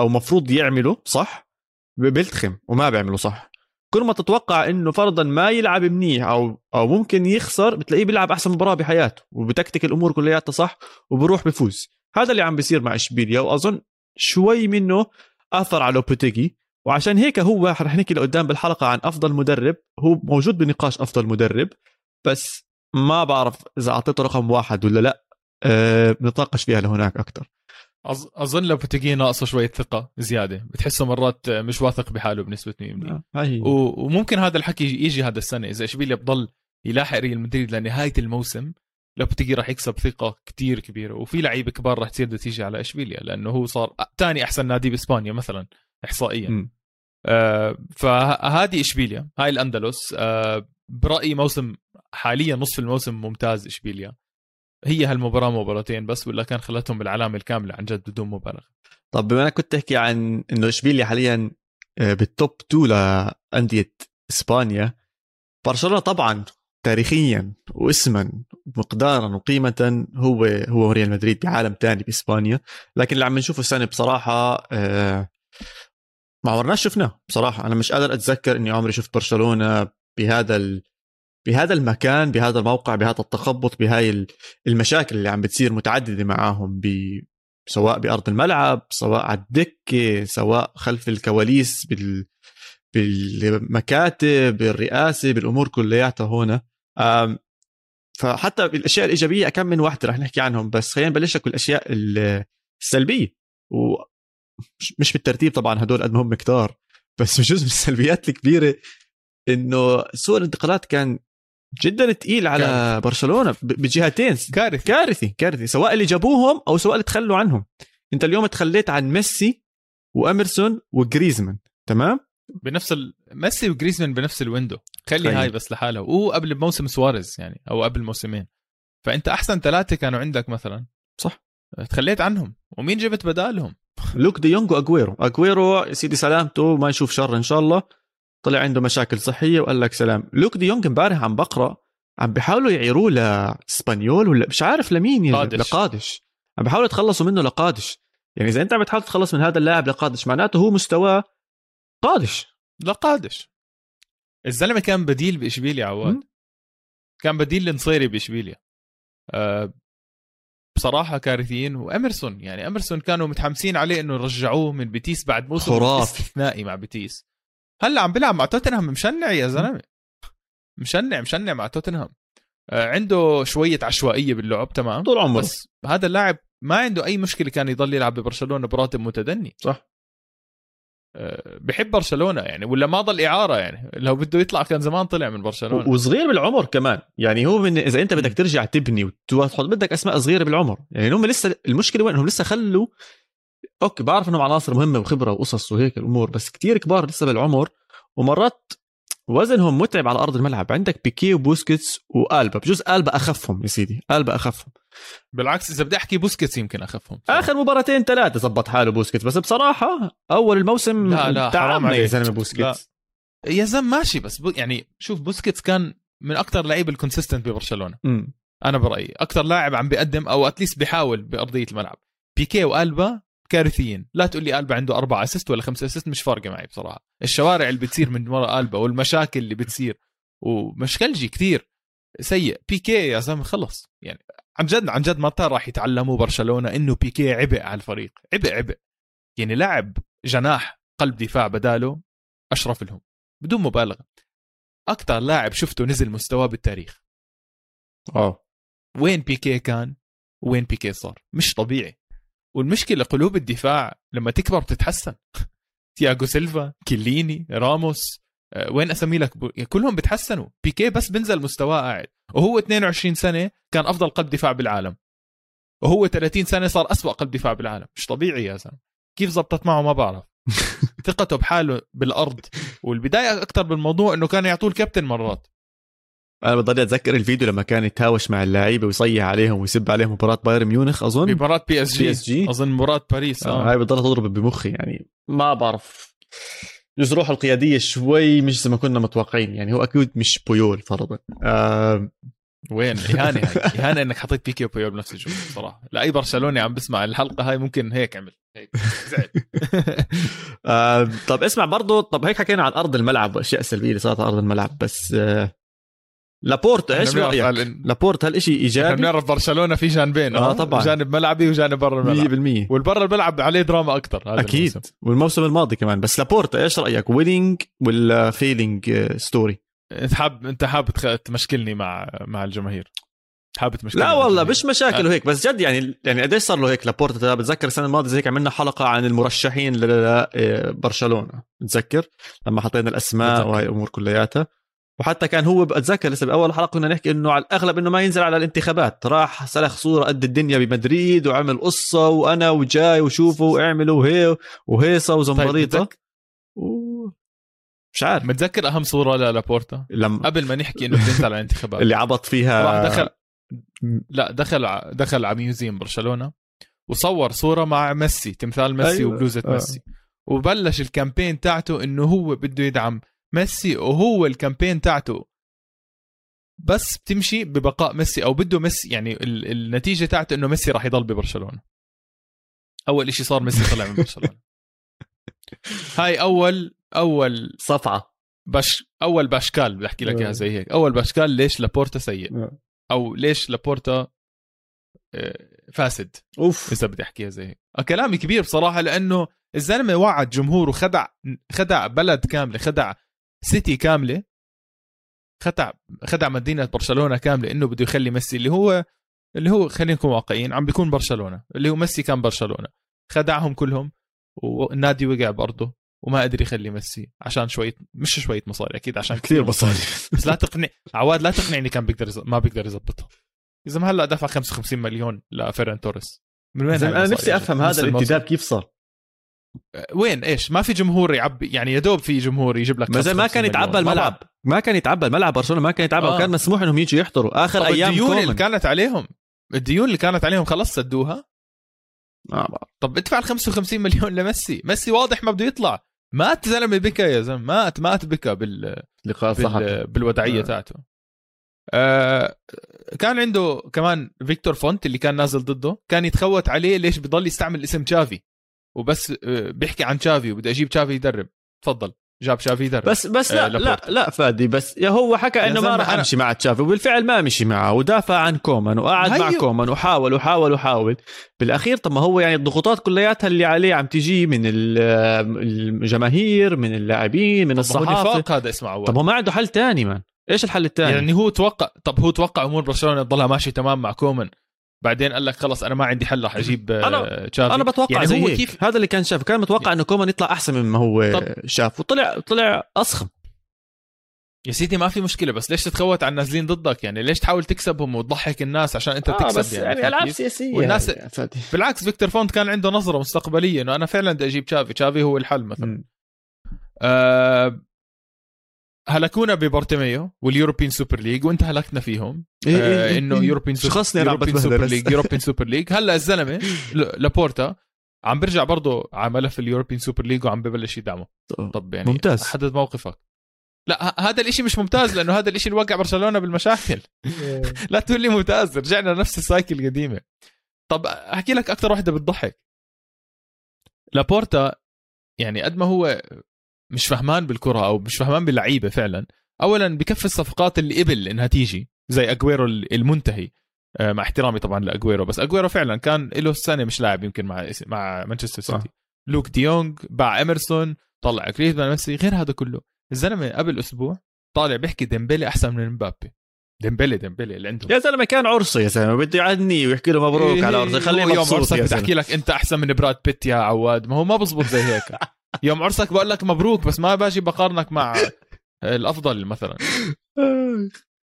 أو مفروض يعمله صح؟ بيلتخم وما بيعمله صح. كل ما تتوقع إنه فرضا ما يلعب منيح أو أو ممكن يخسر بتلاقيه بيلعب أحسن مباراة بحياته وبتكتك الأمور كلياتها صح؟ وبروح بفوز. هذا اللي عم بيصير مع إشبيليا وأظن شوي منه أثر على لوبوتيجي. وعشان هيك هو رح نحكي لقدام بالحلقة عن أفضل مدرب. هو موجود بنقاش أفضل مدرب بس ما بعرف إذا أعطيته رقم واحد ولا لأ. أه بنتناقش فيها لهناك أكثر أظن لو بتجي ناقصه شوية ثقة زيادة. بتحسه مرات مش واثق بحاله بنسبة 100% هاي و- وممكن هذا الحكي يجي هذا السنة. إذا اشبيليا بضل يلاحق ريال مدريد لنهاية الموسم لو بتجي راح يكسب ثقة كتير كبيرة. وفي لعيبه كبار راح تصير بدها تيجي على اشبيليا لأنه هو صار ثاني أحسن نادي بإسبانيا مثلا احصائيا. آه فهذه اشبيليا هاي الأندلس. آه برأيي موسم حاليا نصف الموسم ممتاز اشبيليا هي هالمباراة مباراتين بس ولا كان خلتهم بالعلامة الكاملة عن جد بدون مبالغة طب بما انك كنت تحكي عن إنه إشبيليا حاليا آه، بالتوب 2 لأندية إسبانيا برشلونة طبعا تاريخيا واسما مقدارا وقيمه هو هو ريال مدريد بعالم تاني بإسبانيا لكن اللي عم نشوفه السنة بصراحة آه، ما عمرناش شفناه بصراحة أنا مش قادر أتذكر إني عمري شفت برشلونة بهذا. بهذا المكان بهذا الموقع بهذا التخبط بهاي ال- المشاكل اللي عم بتصير متعددة معاهم ب... سواء بأرض الملعب سواء على الدكة سواء خلف الكواليس بال بالمكاتب بالرئاسة بالأمور كلياتها هون. فحتى بالاشياء الإيجابية كم من واحدة رح نحكي عنهم بس خلينا نبلش لك بالأشياء ال- السلبية. ومش مش بالترتيب طبعا هدول قد ما هم كتار بس جزء من السلبيات الكبيرة إنه سوق الانتقالات كان جدا تقيل على كارثي. برشلونة بجهتين. كارثه كارثي كارثي. سواء اللي جابوهم أو سواء اللي تخلوا عنهم. أنت اليوم تخليت عن ميسي وإيمرسون وجريزمان تمام؟ بنفس ال... ميسي وجريزمان بنفس ال window. خلي تخيل. هاي بس لحالها. وهو قبل موسم سواريز يعني أو قبل موسمين. فأنت أحسن ثلاثة كانوا عندك مثلا. صح. تخليت عنهم. ومين جبت بدالهم؟ لوك دي يونغ وأجويرو. أجويرو سيدي سلامته ما يشوف شر إن شاء الله. طلع عنده مشاكل صحية وقال لك سلام. لوك دي يونغ امبارح عم بقرأ عم بيحاولوا يعيروه لاسبانيول ولا مش عارف لمين يا- قادش. لقادش. عم بيحاولوا يتخلصوا منه لقادش. يعني إذا أنت عم بتحاول تتخلص من هذا اللاعب لقادش معناته هو مستواه قادش. لا قادش الزلمة كان بديل بإشبيليا عواد. كان بديل لنصيري بإشبيليا. أه بصراحة كارثيين. وايمرسون يعني ايمرسون كانوا متحمسين عليه إنه يرجعوه من بيتيس بعد موسم خرافي. استثنائي مع بيتيس. هلا عم بيلعب مع توتنهام مشنع يا زلمة. مشنع مشنع مع توتنهام. آه عنده شوية عشوائية باللعب تمام؟ طول عمره. بس هذا اللاعب ما عنده أي مشكلة كان يضل يلعب ببرشلونة براتب متدني. صح. آه، بحب برشلونة يعني ولا ما ضل إعارة يعني. لو بده يطلع كان زمان طلع من برشلونة. وصغير بالعمر كمان. يعني هو من إذا أنت بدك ترجع تبني وتحط بدك أسماء صغيرة بالعمر. يعني هم لسه المشكلة وين؟ انهم لسه خلوا okay بعرف انهم عناصر مهمة وخبرة وقصص وهيك الأمور بس كتير كبار لسه بالعمر ومرات وزنهم متعب على أرض الملعب. عندك بيكي وبوسكيتس وألبا بجوز ألبا أخفهم يا سيدي ألبا أخفهم. بالعكس إذا بدي أحكي بوسكيتس يمكن أخفهم. آخر مباراتين ثلاثة زبط حاله بوسكيتس بس بصراحة أول الموسم لا لا حرام عليك يا زلمة بوسكيتس. يا زلمة ماشي بس بو يعني شوف بوسكيتس كان من أكثر لعيبه ال consistent ببرشلونة. امم أنا برأيي أكثر لاعب عم بيقدم أو at least بيحاول بأرضية الملعب. بيكي وألبا كارثيين. لا تقول لي ألبا عنده أربعة assist ولا خمسة assist مش فارقة معي بصراحة. الشوارع اللي بتصير من وراء ألبا والمشاكل اللي بتصير ومشكلجي كثير. سيء. بيكي يا زلمة خلص. يعني عن جد عن جد متى راح يتعلموا برشلونة إنه بيكي عبء على الفريق. عبء عبء. يعني لاعب جناح قلب دفاع بداله أشرف لهم بدون مبالغة. أكثر لاعب شفته نزل مستواه بالتاريخ. آه. وين بيكي كان؟ وين بيكي صار؟ مش طبيعي. والمشكلة قلوب الدفاع لما تكبر بتتحسن. تياغو سيلفا كيليني راموس آه، وين اسمي لك؟ ب... يعني كلهم بتحسنوا. بيكي بس بنزل مستواه قاعد وهو 22 سنة كان أفضل قلب دفاع بالعالم. وهو 30 سنة صار أسوأ قلب دفاع بالعالم. مش طبيعي يا زلمة. كيف زبطت معه؟ ما بعرف. ثقته بحاله بالأرض. والبداية أكثر بالموضوع إنه كان يعطوه الكابتن مرات. أنا بضل أتذكر الفيديو لما كان يتهاوش مع اللعيبة ويصيح عليهم ويسب عليهم مباراة بايرن ميونخ أظن. بمباراه بي اس جي, بي اس جي أظن مباراة باريس آه. آه هاي بتضل تضرب بمخي يعني. ما بعرف. جزء روحه القيادية شوي مش زي ما كنا متوقعين يعني هو أكيد مش بويول فرضا. آه وين؟ إهانة إهانة. إنك حطيت بيكيه وبويول بنفس الجملة صراحة لاي برشلوني عم بسمع الحلقة هاي ممكن هيك عمل هيك. زعل. آه طب اسمع برضه طب هيك حكينا عن أرض الملعب وأشياء سلبية اللي صارت على أرض الملعب بس آه لابورت إيش رأيك؟ إن- لابورت هل شيء إحنا ايجابي؟ بنعرف برشلونة في جانبين آه، طبعاً. جانب ملعبي وجانب برا الملعب 100% والبرا الملعب عليه دراما أكثر هذا أكيد الموسم. والموسم الماضي كمان بس لابورت إيش رأيك؟ winning ولا failing ستوري؟ إنت حاب إنت حابب تخ- تمشكلني مع مع الجماهير حابب تمشكلني لا والله. مش مشاكل وهيك بس جد يعني يعني قديش صار له هيك لابورت بتذكر السنة الماضية زي هيك عملنا حلقة عن المرشحين لبرشلونه بتذكر لما حطينا الأسماء بتذكر. وهي الأمور كلياتها وحتى كان هو بتذكر لسه بأول حلقة كنا نحكي إنه على الأغلب إنه ما ينزل على الانتخابات. راح سلخ صورة قد الدنيا بمدريد وعمل قصة وأنا وجاي وشوفوا واعملوا وهي وهيصة طيب وزمبريطه متذك- و... مش عارف. متذكر أهم صورة للابورتا لما قبل ما نحكي إنه بينزل على الانتخابات. اللي عبط فيها راح دخل لا دخل ع- دخل على ميوزيوم برشلونة وصور صورة مع ميسي تمثال ميسي أيوة. وبلوزة آه. ميسي. وبلش ال campaign تاعته إنه هو بده يدعم ميسي وهو ال campaign تاعته. بس بتمشي ببقاء ميسي أو بده ميسي يعني ال- النتيجة تاعته إنه ميسي راح يضل ببرشلونة. أول إشي صار ميسي طلع من برشلونة. هاي أول أول صفعة. باش أول باشكال بدي احكي لك. إياها زي هيك. أول باشكال ليش لابورتا سيء. أو ليش لابورتا آه، فاسد؟ أوف. إذا بدي أحكيها زي هيك. آه، كلامي كبير بصراحة لأنه الزلمة وعد جمهوره خدع خدع بلد كاملة خدع سيتي كاملة خدع خدع مدينة برشلونة كاملة إنه بده يخلي ميسي اللي هو اللي هو خلينا نكون واقعيين عم بيكون برشلونة اللي هو ميسي كان برشلونة خدعهم كلهم والنادي وقع بارضه وما قدر يخلي ميسي عشان شوية مش شوية مصاري أكيد عشان كثير مصاري بس لا تقنع عواد لا تقنعني كان بيقدر. ما بيقدر يظبطها إذا هلأ دفع 55 مليون لفيران توريس من وين أنا نفسي أفهم؟ هذا. الانتداب كيف صار وين؟ إيش؟ ما في جمهور يعبي يعني يا دوب في جمهور يجيب لك ما زي ما 55 كان يتعبى الملعب. ما كان يتعبى الملعب برشلونة ما كان يتعبى آه. وكان مسموح إنهم يجوا يحضروا. آخر أيام الديون اللي كانت عليهم الديون اللي كانت عليهم خلص سدوها؟ بعرف. طب ادفع ال 55 مليون لميسي. ميسي واضح ما بده يطلع. مات زلمه بكى يا زلمة. مات مات بكى بال... لقاء بال... بالوداعيه آه. تاعته. آه كان عنده كمان فيكتور فونت اللي كان نازل ضده. كان يتخوت عليه ليش بضل يستعمل اسم تشافي. وبس آه، بيحكي عن تشافي وبده أجيب تشافي يدرب. تفضل. جاب تشافي يدرب. بس بس لا آه، لا لابورتا. لا فادي بس يا هو حكى إنه ما راح أمشي مع تشافي وبالفعل ما مشي معه ودافع عن كومان وقعد مع هيو. كومان وحاول وحاول وحاول. بالأخير طب ما هو يعني الضغوطات كلياتها اللي عليه عم تجي من ال- الجماهير من اللاعبين من الصحافة. نفاق هذا اسمع عواد طب هو ما عنده حل تاني man. إيش الحل الثاني يعني هو توقع طب هو توقع أمور برشلونة تضلها ماشي تمام مع كومان. بعدين قال لك خلص أنا ما عندي حل راح أجيب آه، أنا- تشافي. أنا بتوقع يعني زي هو. كيف هذا اللي كان شاف كان متوقع إنه كومان يطلع أحسن مما هو طب. شاف. وطلع طلع أسخم يا سيدي ما في مشكلة بس ليش تتخوت على النازلين ضدك؟ يعني ليش تحاول تكسبهم وتضحك الناس عشان أنت آه تكسب؟ بس يعني, يعني ألعاب؟ سياسية والناس- يعني بالعكس فيكتور فونت كان عنده نظرة مستقبلية إنه أنا فعلا بدي أجيب تشافي. تشافي هو الحل مثلا. هلكونا ببارتيميو وال European Super League وانت هلكتنا فيهم. إيه إيه آه إيه إنه إيه. European شو خصني أنا عم European بتبهدل Super؟ League European Super League. هلا الزلمة لابورتا عم برجع برضه على ملف ال European Super League وعم ببلش يدعمه. طب يعني ممتاز. حدد موقفك. لا هذا الإشي مش ممتاز لأنه هذا الإشي اللي وقع برشلونة بالمشاكل. لا تقول لي ممتاز رجعنا لنفس ال cycle القديمة. طب أحكي لك أكثر واحدة بتضحك. لابورتا يعني قد ما هو مش فهمان بالكرة أو مش فهمان باللعيبة فعلا. اولا بكفي الصفقات اللي قبل إنها تيجي زي أجويرو المنتهي. آه، مع احترامي طبعا لأجويرو بس أجويرو فعلا كان له سنة مش لاعب يمكن مع مع مانشستر. سيتي. لوك ديونج باع إيمرسون طلع جريزمان ميسي غير هذا كله. الزلمة قبل أسبوع طالع بيحكي ديمبلي أحسن من مبابي. ديمبلي ديمبلي اللي عنده. يا زلمة كان عرسه يا زلمة بده يعدني ويحكي له مبروك على عرسه خليه يوم عرسك بتحكي زلمة. لك أنت أحسن من براد بيت يا عواد. ما هو ما بزبط زي هيك. يوم عرسك بقول لك مبروك بس ما باجي بقارنك مع الأفضل مثلا.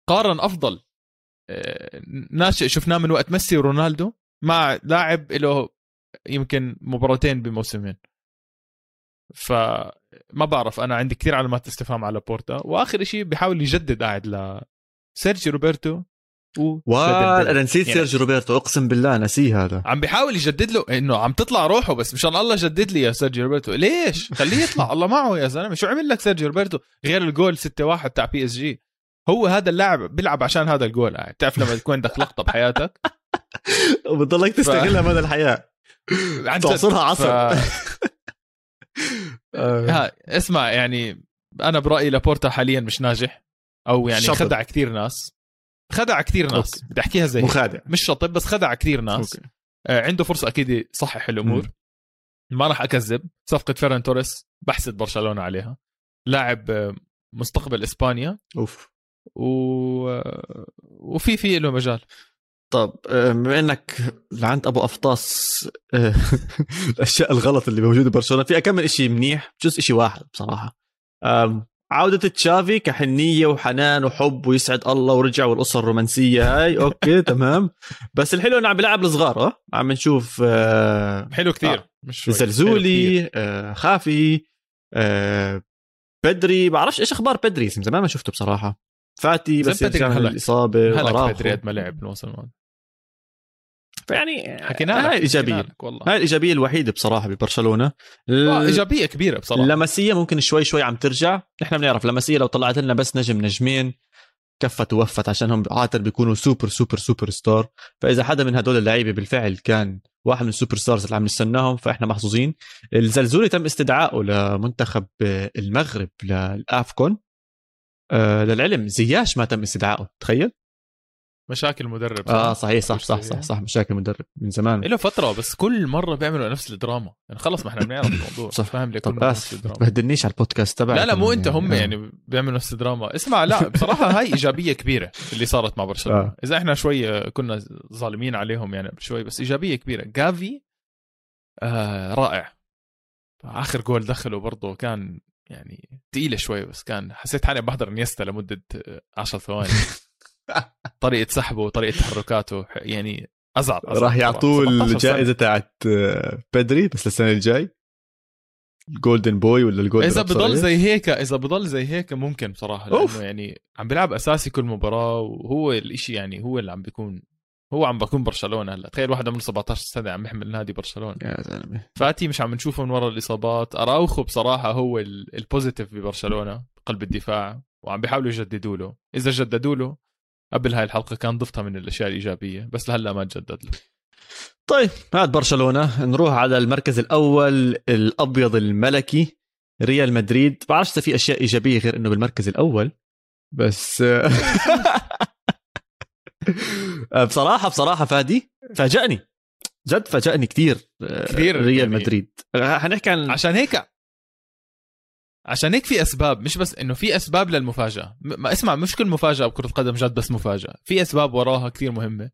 قارن أفضل. آه، ناشئ شفناه من وقت ميسي ورونالدو مع لاعب له يمكن مباراتين بموسمين. فما بعرف أنا عندي كثير علامات استفهام على لابورتا. وآخر شيء بيحاول يجدد قاعد ل سيرجي روبرتو. أنا نسيت يعني- سيرجي روبرتو أقسم بالله نسيه هذا. عم بيحاول يجدد له إنه عم تطلع روحه بس مشان الله جدد لي يا سيرجي روبرتو. ليش؟ خليه يطلع الله معه يا زلمة. شو عمل لك سيرجي روبرتو؟ غير الجول 6-1 تاع بي اس جي هو هذا اللاعب بيلعب عشان هذا الجول قاعد تعرف لما تكون عندك لقطة بحياتك؟ وبتضلك تستغلها مدى الحياة. تعصرها عصر. ف... آه. ها اسمع يعني أنا برأيي لابورتا حاليا مش ناجح أو يعني شطب. خدع كثير ناس. خدع كثير ناس. Okay. بدي أحكيها زي. مخادع. مش شطب بس خدع كثير ناس. Okay. آه، عنده فرصة أكيد يصحح الأمور. مم. ما راح أكذب. صفقة فيران توريس بحسد برشلونة عليها. لاعب آه، مستقبل إسبانيا. أوف. و... آه، وفي في له مجال. طب بما إنك لعنت أبو أفطاس الأشياء الغلط اللي موجودة ببرشلونه في كم من شيء منيح جزء شيء واحد بصراحة. عودة تشافي كحنية وحنان وحب ويسعد الله ورجع والقصة الرومانسية هاي أوكي تمام بس الحلو إنه عم بيلعب الصغار أه عم نشوف آه، حلو كثير آه. مش. زلزولي آه، خافي آه، بدري بعرفش إيش أخبار بدري زمان ما شفته بصراحة فاتي بس من. الإصابة هلك وأراوخو. بدري قد ما لعب الموسم فيعني حكينا هاي حكينا إيجابية. لك والله. هاي الإيجابية الوحيدة بصراحة ببرشلونة. آه، إيجابية كبيرة بصراحة. اللاماسيا ممكن شوي شوي عم ترجع. نحن بنعرف لاماسيا لو طلعت لنا بس نجم نجمين كفت ووفت عشان هم عاده بيكونوا super super superstar. فإذا حدا من هدول اللعيبة بالفعل كان واحد من ال superstars اللي عم نستناهم فإحنا محظوظين. الزلزولي تم استدعائه لمنتخب المغرب للأفكون. آه للعلم زياش ما تم استدعائه تخيل. مشاكل مدرب آه صحيح صح صح صح صح مشاكل مدرب من زمان. له فترة بس كل مرة بيعملوا نفس الدراما. يعني خلص ما إحنا بنعرف الموضوع صح. فاهم ليه طب اسف بهدلنيش على البودكاست تبعك. لا لا مو أنت هم آه. يعني بيعملوا نفس الدراما. اسمع لا بصراحة هاي إيجابية كبيرة اللي صارت مع برشلونة. آه. إذا إحنا شوي كنا ظالمين عليهم يعني شوي بس إيجابية كبيرة. جافي آه رائع. آخر جول دخله برضه كان يعني تقيلة شوي بس كان حسيت حالي بحضر إنييستا لمدة 10 ثواني. طريقة سحبه وطريقة تحركاته يعني أزعل, أزعل راح. يعطوه 17 سنة. الجائزة تاعت آه، بدري بس للسنة الجاي ال Golden Boy ولا ال Golden إذا بضل؟ زي هيك إذا بضل زي هيك ممكن بصراحة لأنه أوف. يعني عم بيلعب أساسي كل مباراة وهو الإشي يعني هو اللي عم بيكون هو عم بكون برشلونة هلأ تخيل واحد عمره 17 سنة عم يحمل نادي برشلونة يا زلمة فاتي مش عم نشوفه من ورا الإصابات أراوخو بصراحة هو ال- ال positive ببرشلونة قلب الدفاع وعم بيحاولوا يجددوا له إذا جددوا له قبل هاي الحلقة كان ضفتها من الأشياء الإيجابية بس لهلأ ما تجدد له طيب هاد برشلونة. نروح على المركز الأول الأبيض الملكي ريال مدريد. بعرفش إذا في أشياء إيجابية غير إنه بالمركز الأول بس بصراحة بصراحة فادي فاجأني. جد فاجأني كثير كثير ريال يعني. مدريد. حنحكي عن عشان هيك عشان هيك في أسباب مش بس إنه في أسباب للمفاجأة. ما اسمع مش كل مفاجأة بكرة القدم جد بس مفاجأة. في أسباب وراها كثير مهمة.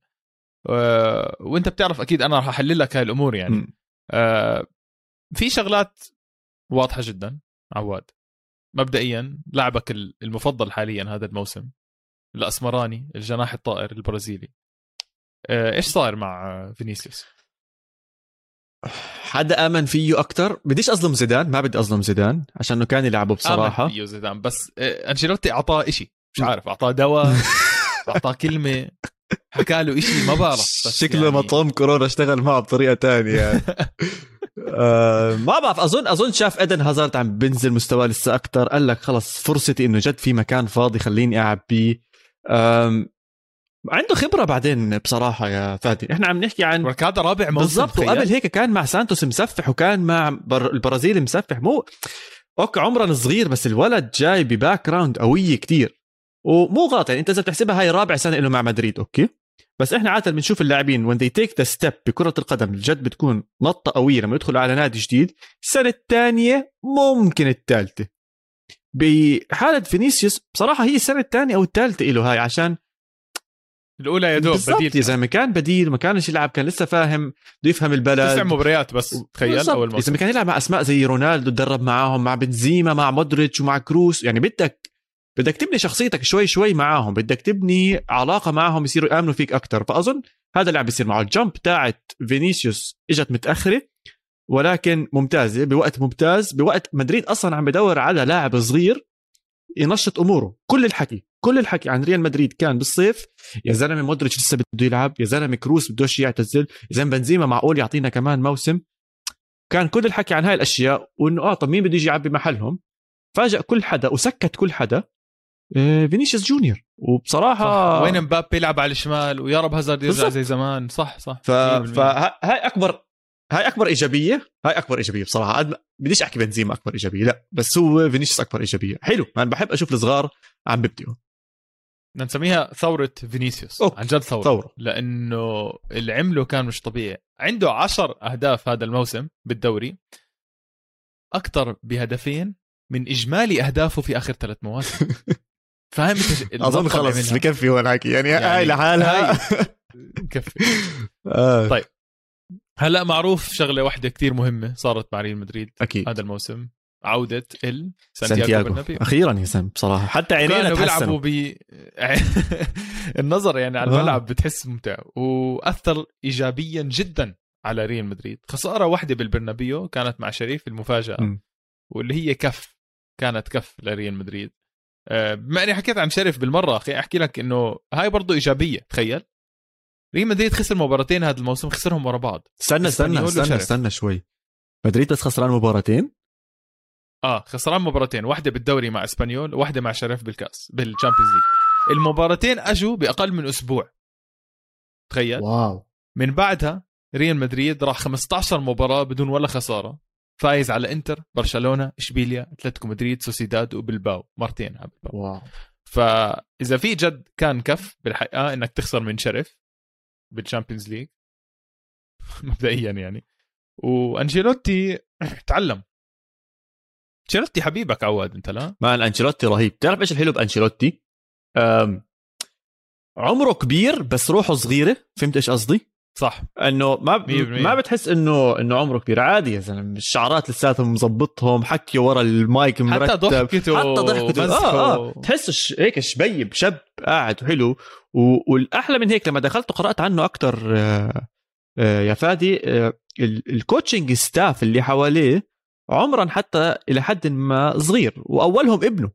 آه، وأنت بتعرف أكيد أنا راح أحلل لك هاي الأمور يعني. م. آه، في شغلات واضحة جدا عواد. مبدئيا لاعبك المفضل حاليا هذا الموسم الأسمراني الجناح الطائر البرازيلي. آه، إيش صاير مع فينيسيوس؟ حدا آمن فيه أكثر بديش أظلم زيدان ما بدي أظلم زيدان عشان انه كان يلعبه بصراحة. آمن فيه زيدان بس آه، أنشيلوتي أعطاه إشي مش عارف أعطاه دواء أعطاه كلمة حكى له إشي ما بعرف شكله يعني... مطعم كورونا اشتغل معه بطريقة تانية. يعني. آه ما بعرف أظن أظن شاف إدن هازارد عم بنزل مستواه لسه أكثر قال لك خلص فرصتي إنه جد في مكان فاضي خليني ألعب بيه. عنده خبرة بعدين بصراحة يا فادي. إحنا عم نحكي عن هذا رابع موسم بالضبط وقبل هيك كان مع سانتوس مسفح وكان مع بر... البرازيل مسفح. مو okay عمرا صغير بس الولد جاي ب background قوية كتير. ومو غلط يعني انت إذا بتحسبها هاي رابع سنة له مع مدريد okay؟ بس إحنا عادة بنشوف اللاعبين وين they take the step بكرة القدم الجد بتكون نطة قوية لما يدخلوا على نادي جديد. السنة الثانية ممكن الثالثة. بحالة فينيسيوس بصراحة هي السنة الثانية أو الثالثة له هاي عشان الأولى يا دوب بديل. يا زلمه كان بديل ما كانش يلعب كان لسه فاهم بده يفهم البلد. تسع مباريات بس تخيل أول موسم. إذا كان يلعب مع أسماء زي رونالدو تدرب معاهم مع بنزيما مع مودريتش ومع كروس يعني بدك بدك تبني شخصيتك شوي شوي معاهم. بدك تبني علاقة معاهم يصيروا يآمنوا فيك أكثر فأظن هذا اللي عم بيصير معه. ال jump تاعت فينيسيوس إجت متأخرة ولكن ممتازة بوقت ممتاز بوقت مدريد أصلا عم بدور على لاعب صغير ينشط أموره. كل الحكي. كل الحكي عن ريال مدريد كان بالصيف يا زلمة مودريتش لسه بده يلعب يا زلمة كروس بدوش يعتزل يا زلمة بنزيما معقول يعطينا كمان موسم. كان كل الحكي عن هاي الأشياء وإنه آه طب مين بده يجي يعبي محلهم؟ فاجأ كل حدا وسكت كل حدا آه، فينيسيوس جونيور. وبصراحة صح. وين مبابي يلعب على الشمال ويا رب هازارد يرجع زي زمان. صح صح. ف... فهاي أكبر هاي أكبر إيجابية هاي أكبر إيجابية بصراحة. بديش أحكي بنزيما أكبر إيجابية لا بس هو فينيسيوس أكبر إيجابية. حلو أنا بحب أشوف الصغار عم بيبدئوا بدنا نسميها ثورة فينيسيوس okay. عن جد ثورة. ثورة. لأنه اللي عمله كان مش طبيعي. عنده عشر أهداف هذا الموسم بالدوري. أكثر بهدفين من إجمالي أهدافه في آخر ثلاث مواسم. فاهم أظن خلص بكفي هو الحكي. يعني, يعني هاي لحالها. بكفي آه. طيب. هلا معروف شغلة واحدة كتير مهمة صارت مع ريال مدريد أكيد. هذا الموسم. عودة ال سانتياغو أخيرا يا سام بصراحة. حتى عينينا بيلعبوا ب النظر يعني على الملعب بتحس ممتع. وأثر ايجابيا جدا على ريال مدريد. خسارة واحدة بالبرنابيو كانت مع شريف المفاجأة. م. واللي هي كف. كانت كف لريال مدريد. آه، بما أني حكيت عن شريف بالمرة أخي أحكي لك إنه هاي برضه إيجابية. تخيل. ريال مدريد خسر مباراتين هذا الموسم خسرهم ورا بعض. استنى استنى استنى استنى شوي. مدريد بس خسران مباراتين؟ آه خسران مباراتين واحدة بالدوري مع إسبانيول وواحده مع شريف بالكأس بال Champions League. المباراتين أجوا بأقل من أسبوع. تخيل. واو. من بعدها ريال مدريد راح 15 مباراة بدون ولا خسارة. فايز على إنتر برشلونة إشبيليا أتلتيكو مدريد سوسيداد وبلباو. مرتين على بلباو. واو. فإذا في جد كان كف بالحقيقة إنك تخسر من شريف بال Champions League. مبدئيا يعني. وأنشيلوتي تعلم. أنشيلوتي حبيبك عواد أنت لا؟ man أنشيلوتي رهيب. تعرف إيش الحلو بأنشيلوتي؟ عمره كبير بس روحه صغيرة. فهمت إيش قصدي؟ صح. إنه ما ب... ما بتحس إنه إنه عمره كبير. عادي يا زلمة. الشعرات لساتهم مظبطهم حكي ورا المايك مرتب. حتى ضحكته حتى ضحكته. آه آه. تحس هيك شبيب شاب قاعد وحلو. و... والأحلى من هيك لما دخلت وقرأت عنه أكثر آه آه يا فادي آه ال coaching staff اللي حواليه عمرا حتى إلى حد ما صغير وأولهم ابنه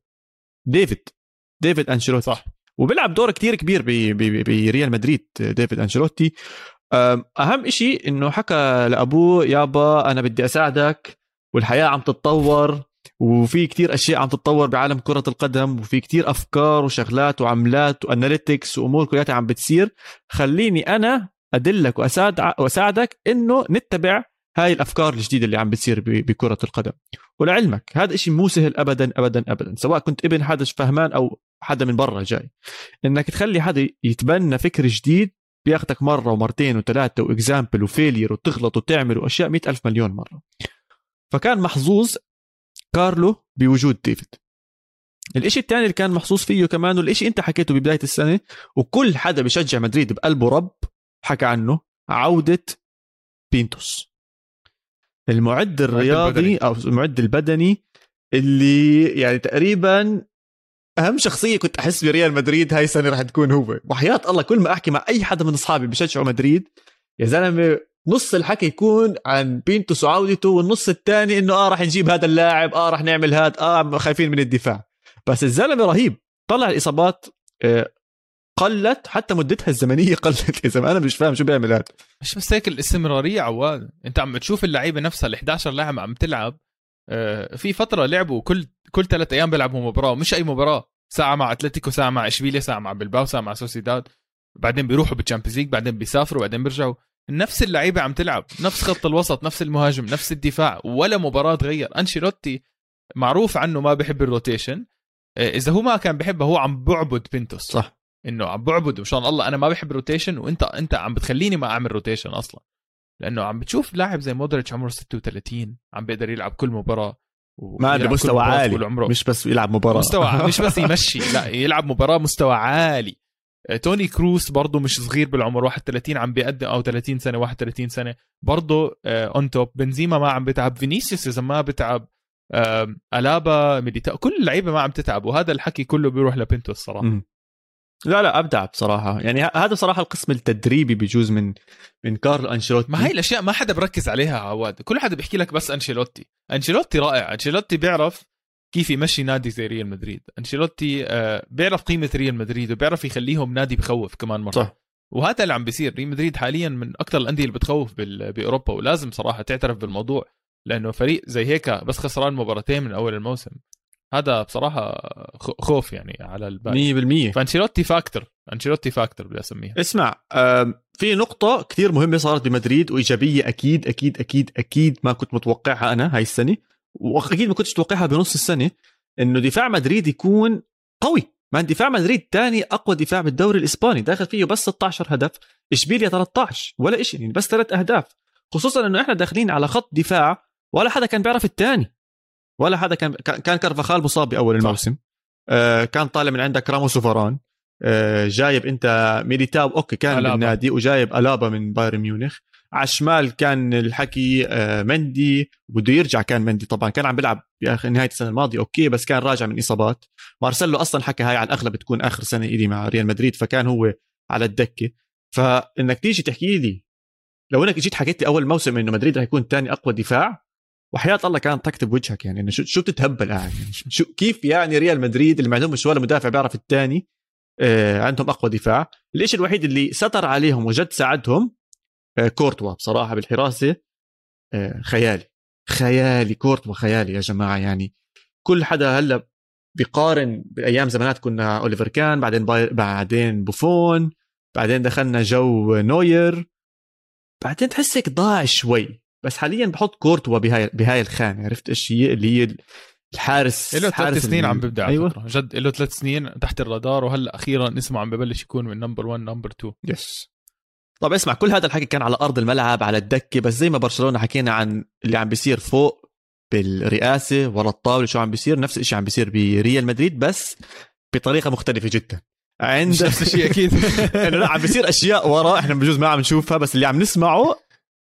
ديفيد ديفيد أنشيلوتي. صح. وبيلعب دور كتير كبير بريال مدريد ديفيد أنشيلوتي. أهم شيء إنه حكى لأبوه يابا أنا بدي أساعدك والحياة عم تتطور وفي كتير أشياء عم تتطور بعالم كرة القدم وفي كتير أفكار وشغلات وعملات و analytics وأمور كلها عم بتصير. خليني أنا أدلك وأساعد وأساعدك إنه نتبع هاي الأفكار الجديدة اللي عم بتصير بكرة القدم. ولعلمك هذا إشي مو سهل ابدا ابدا ابدا. سواء كنت ابن حدا فهمان أو حدا من برا جاي. إنك تخلي حدا يتبنى فكر جديد بياخدك مرة ومرتين وثلاثة و example و failure وتغلط وتعمل وأشياء مئة ألف مليون مرة. فكان محظوظ كارلو بوجود ديفيد. الإشي الثاني اللي كان محظوظ فيه كمان والإشي أنت حكيته ببداية السنة وكل حدا بشجع مدريد بقلبه رب حكى عنه عودة بينتوس. المعد الرياضي. أو المعد البدني اللي يعني تقريبا أهم شخصية كنت أحس بريال مدريد هاي السنة رح تكون هو. وحياة الله كل ما أحكي مع أي حدا من أصحابي بشجعوا مدريد يا زلمة نص الحكي يكون عن بينتوس وعودته والنص الثاني إنه آه رح نجيب هذا اللاعب آه رح نعمل هذا آه خايفين من الدفاع. بس الزلمة رهيب. طلع الإصابات آه، قلت حتى مدتها الزمنية قلت. يا زلمة أنا مش فاهم شو بيعمل هذا. مش بس هيك الاستمراريه عواد. أنت عم تشوف اللعيبة نفسها ال 11 لاعب عم تلعب. آه، في فترة لعبوا كل كل ثلاث أيام بيلعبوا مباراة. مش أي مباراة. ساعة مع أتلتيكو ساعة مع إشبيليا ساعة مع بلباو ساعة مع سوسيداد. بعدين بيروحوا بال Champions League بعدين بيسافروا بعدين بيرجعوا. نفس اللعيبة عم تلعب. نفس خط الوسط نفس المهاجم نفس الدفاع. ولا مباراة تغير. أنشيلوتي معروف عنه ما بحب ال rotation آه، إذا هو ما كان بحبه هو عم بعبد بينتوس. صح. إنه عم بعبد وشان الله أنا ما بحب ال rotation وإنت إنت عم بتخليني ما أعمل rotation أصلا. لأنه عم بتشوف لاعب زي مودريتش عمره 36 عم بيقدر يلعب كل مباراة ما عنده مستوى عالي. عمره. مش بس يلعب مباراة. مستوى مش بس يمشي لا يلعب مباراة مستوى عالي. آه، توني كروس برضه مش صغير بالعمر 31 عم بيقدم أو 30 سنة 31 سنة. برضه on top بنزيما ما عم بتعب. فينيسيوس إذا ما بتعب ألابا ميليتا كل اللعيبة ما عم تتعب وهذا الحكي كله بيروح لبنتو الصراحة. لا لا أبدع بصراحة. يعني هذا صراحة القسم التدريبي بيجوز من من كارلو أنشيلوتي. ما هي الأشياء ما حدا بركز عليها عواد. كل حدا بيحكي لك بس أنشيلوتي. أنشيلوتي رائع. أنشيلوتي بيعرف كيف يمشي نادي زي ريال مدريد. أنشيلوتي آه، بيعرف قيمة ريال مدريد وبيعرف يخليهم نادي بخوف كمان مرة. صح. وهذا اللي عم بيصير. ريال مدريد حاليا من أكثر الأندية اللي بتخوف بأوروبا. ولازم صراحة تعترف بالموضوع لأنه فريق زي هيك بس خسران مباراتين من أول الموسم. هذا بصراحة خوف يعني على الباقي 100% فأنشيلوتي factor. أنشيلوتي factor بدي أسميها. اسمع في نقطة كثير مهمة صارت بمدريد وإيجابية أكيد أكيد أكيد أكيد ما كنت متوقعها أنا هاي السنة وأكيد ما كنتش متوقعها بنص السنة إنه دفاع مدريد يكون قوي. ما دفاع مدريد ثاني أقوى دفاع بالدوري الإسباني داخل فيه بس 16 هدف إشبيليا 13 ولا إشي يعني بس ثلاث أهداف. خصوصا إنه إحنا داخلين على خط دفاع ولا حدا كان بيعرف الثاني ولا حدا كان كان كارفاخال مصاب بأول صح. الموسم. آه كان طالع من عندك راموس وفاران. آه جايب انت ميليتاو. أوكي كان ألابا. بالنادي وجايب ألابا من بايرن ميونخ. على الشمال كان الحكي آه مندي. بده يرجع كان مندي طبعا. كان عم بيلعب باخر نهاية السنة الماضية أوكي بس كان راجع من إصابات. مارسيلو أصلا حكى هاي على الأغلب بتكون آخر سنة إلي مع ريال مدريد فكان هو على الدكة. فإنك تيجي تحكي لي لو إنك جيت حكيت لي أول موسم إنه مدريد رح يكون ثاني أقوى دفاع وحياة الله كانت تكتب وجهك يعني إنه شو شو بتتهبل قاعد يعني شو كيف يعني ريال مدريد اللي ما عندهمش ولا مدافع بيعرف الثاني آه عندهم أقوى دفاع. الشيء الوحيد اللي ستر عليهم وجد ساعدهم آه كورتوا بصراحة بالحراسة آه خيالي. خيالي كورتوا خيالي يا جماعة يعني. كل حدا هلأ بيقارن بالايام زمانات كنا أوليفر كان بعدين بعدين بوفون بعدين دخلنا جو نوير. بعدين تحس هيك ضاع شوي. بس حاليا بحط كورتوا بهاي بهاي الخانة عرفت إيش هي؟ اللي هي الحارس له ثلاث سنين عم ببدع أيوه. فكرة. جد له ثلاث سنين تحت الرادار وهلأ أخيرا اسمه عم ببلش يكون من number 1 number 2 yes طب اسمع كل هذا الحكي كان على أرض الملعب على الدكة بس زي ما برشلونة حكينا عن اللي عم بيصير فوق بالرئاسة ورا الطاولة شو عم بيصير؟ نفس الشيء عم بيصير بريال مدريد بس بطريقة مختلفة جدا. عند نفس الشيء أكيد. إنه لا عم بيصير أشياء ورا إحنا بجوز ما عم نشوفها بس اللي عم نسمعه 100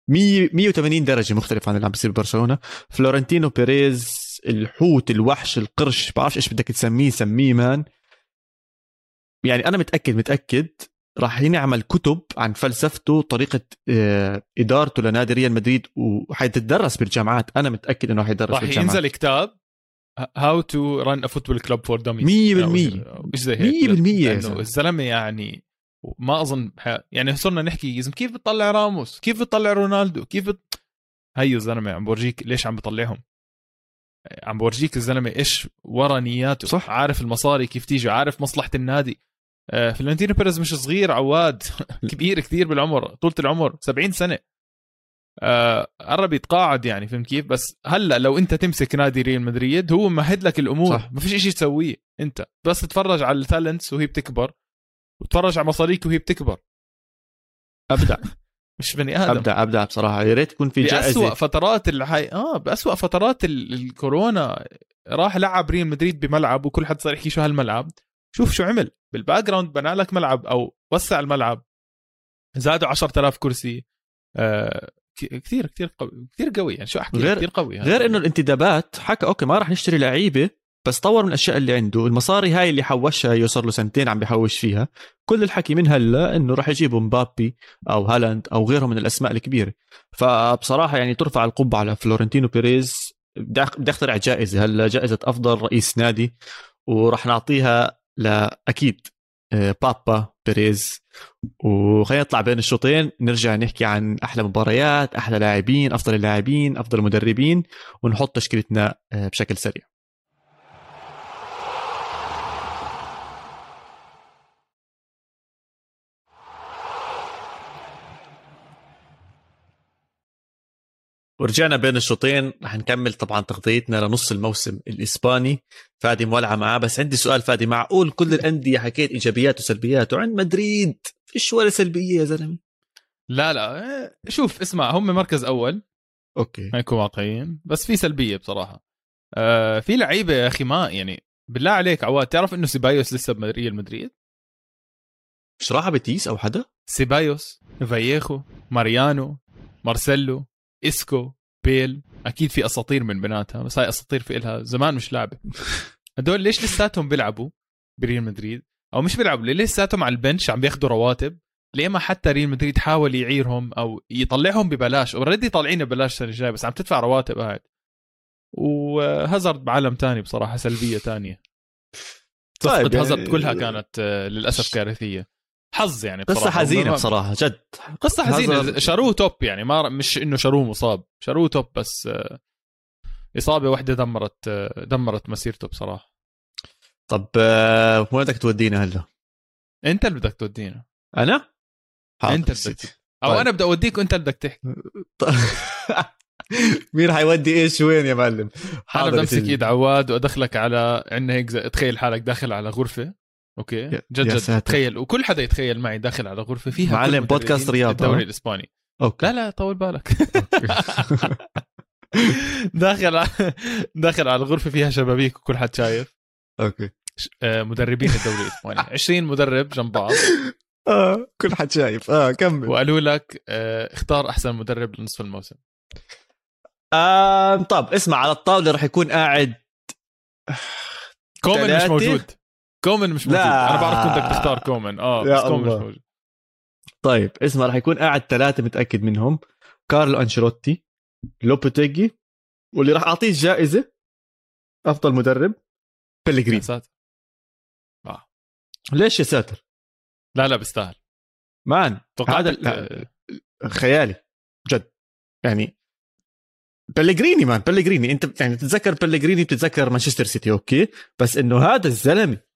180 درجة مختلف عن اللي عم بيصير ببرشلونه فلورنتينو بيريز الحوت الوحش القرش بعرفش إيش بدك تسميه سميه man. يعني أنا متاكد متأكد راح ينعمل كتب عن فلسفته طريقة آه، إدارته لنادي ريال مدريد وحيتدرس بالجامعات. أنا متأكد إنه حيدرس راح بالجامعات. ينزل كتاب how to run a football club for dummies مية بالمية. إيش زي هيك. مية بالمية يا لأنه زلمة. الزلمة يعني ما أظن ح- يعني صرنا نحكي يا زلمة كيف بتطلع راموس؟ كيف بتطلع رونالدو؟ كيف بت... هيو الزلمة عم بورجيك ليش عم بطلعهم؟ عم بورجيك الزلمة إيش ورا نياته؟ صح. عارف المصاري كيف تيجي عارف مصلحة النادي. آه، فلورنتينو بيريز مش صغير عواد كبير كثير بالعمر طولة العمر 70 سنة. آه، قرب يتقاعد يعني فهمت كيف؟ بس هلأ لو أنت تمسك نادي ريال مدريد هو مهد لك الأمور. صح. ما فيش شيء تسويه أنت. بس تتفرج على ال talents وهي بتكبر. وتتفرج على مصاريك وهي بتكبر. ابدع مش بني آدم. ابدع ابدع بصراحة. يا ريت يكون في جائزة. فترات الحي... آه بأسوأ فترات ال... الكورونا. راح لعب ريال مدريد بملعب وكل حد صار يحكي شو هالملعب. شوف شو عمل. بال background بنى لك ملعب أو وسع الملعب. زادوا 10000 كرسي. آه كثير كثير قوي كثير قوي. يعني شو أحكي غير- كثير قوي. غير إنه الانتدابات. حكى أوكي ما راح نشتري لعيبة. بس طور من الأشياء اللي عنده المصاري هاي اللي حوشها يوصل له سنتين عم بيحوش فيها. كل الحكي من هلا إنه راح يجيبوا مبابي أو هالاند أو غيرهم من الأسماء الكبيرة. فبصراحة يعني ترفع القبعة على فلورنتينو بيريز. بدي أخترع جائزة. هلأ جائزة أفضل رئيس نادي وراح نعطيها لأكيد آه، بابا بيريز. وخلينا نطلع بين الشوطين نرجع نحكي عن أحلى مباريات أحلى لاعبين أفضل اللاعبين أفضل المدربين ونحط تشكيلتنا آه، بشكل سريع. ورجعنا بين الشوطين رح نكمل طبعا تغطيتنا لنص الموسم الإسباني. فادي مولعة معاه. بس عندي سؤال فادي معقول كل الأندية حكيت إيجابيات وسلبيات؟ وعند مدريد فيش ولا سلبية يا زلمة. لا لا. شوف اسمع هم مركز أول. أوكي. نكون واقعيين بس في سلبية بصراحة. آه في لعيبة يا أخي ما يعني بالله عليك عواد تعرف إنه سيبايوس لسه بريال مدريد؟ مش راح بتيس أو حدا؟ سيبايوس فاييخو ماريانو مارسيلو. إسكو بيل أكيد في أساطير من بيناتها بس هاي أساطير في إلها زمان مش لعبة. هدول ليش لساتهم بيلعبوا بريال مدريد؟ أو مش بيلعبوا ليه لساتهم على ال bench عم بياخذوا رواتب؟ ليه ما حتى ريال مدريد حاول يعيرهم أو يطلعهم ببلاش؟ already طالعين ببلاش السنة الجاية بس عم تدفع رواتب قاعد وهازارد بعالم تاني بصراحة سلبية تانية. يعني- هازارد كلها كانت آه، للأسف كارثية. حظ يعني قصة بصراحة. حزينة ما- بصراحة جد. قصة حزينة. هازارد- شاروه توب يعني ما مش إنه شاروه مصاب. شاروه توب بس آه، إصابة واحدة دمرت آه، دمرت مسيرته بصراحة. طب آه، وين بدك تودينا هلا؟ أنت اللي بدك تودينا أنا؟ يا بدك. أو طيب. أنا بدي أوديك وأنت اللي بدك تحكي. مين حيودي إيش وين يا معلم؟ أنا بدي يا امسك. إيد عواد وأدخلك على عندنا هيك تخيل حالك داخل على غرفة. أوكي. جد جد. تخيل. وكل حدا يتخيل معي داخل على غرفة فيها معلم، بودكاست رياضة، الدوري؟ الإسباني. أوكي. لا لا طول بالك. داخل على داخل على الغرفة فيها شبابيك وكل حد شايف. أوكي. آه، مدربين الدوري الإسباني. 20 مدرب جنب بعض. آه كل حد شايف. آه كمل. وقالوا لك آه، اختار أحسن مدرب لنصف الموسم. آه طب اسمع على الطاولة رح يكون قاعد كومن مش؟ موجود. كومن مش موجود. لا. أنا بعرف كنت بدك تختار كومن. آه بس كومن. مش موجود. طيب اسمع رح يكون قاعد ثلاثة متأكد منهم. كارلو أنشيلوتي لوبوتيجي واللي راح أعطيه الجائزة أفضل مدرب بلغريني يا ساتر. آه. ليش يا ساتر؟ لا لا بيستاهل. man هذا لا، خيالي جد. يعني بلغريني man بلغريني انت يعني تتذكر بلغريني بتتذكر مانشستر سيتي أوكي. بس إنه هذا الزلمة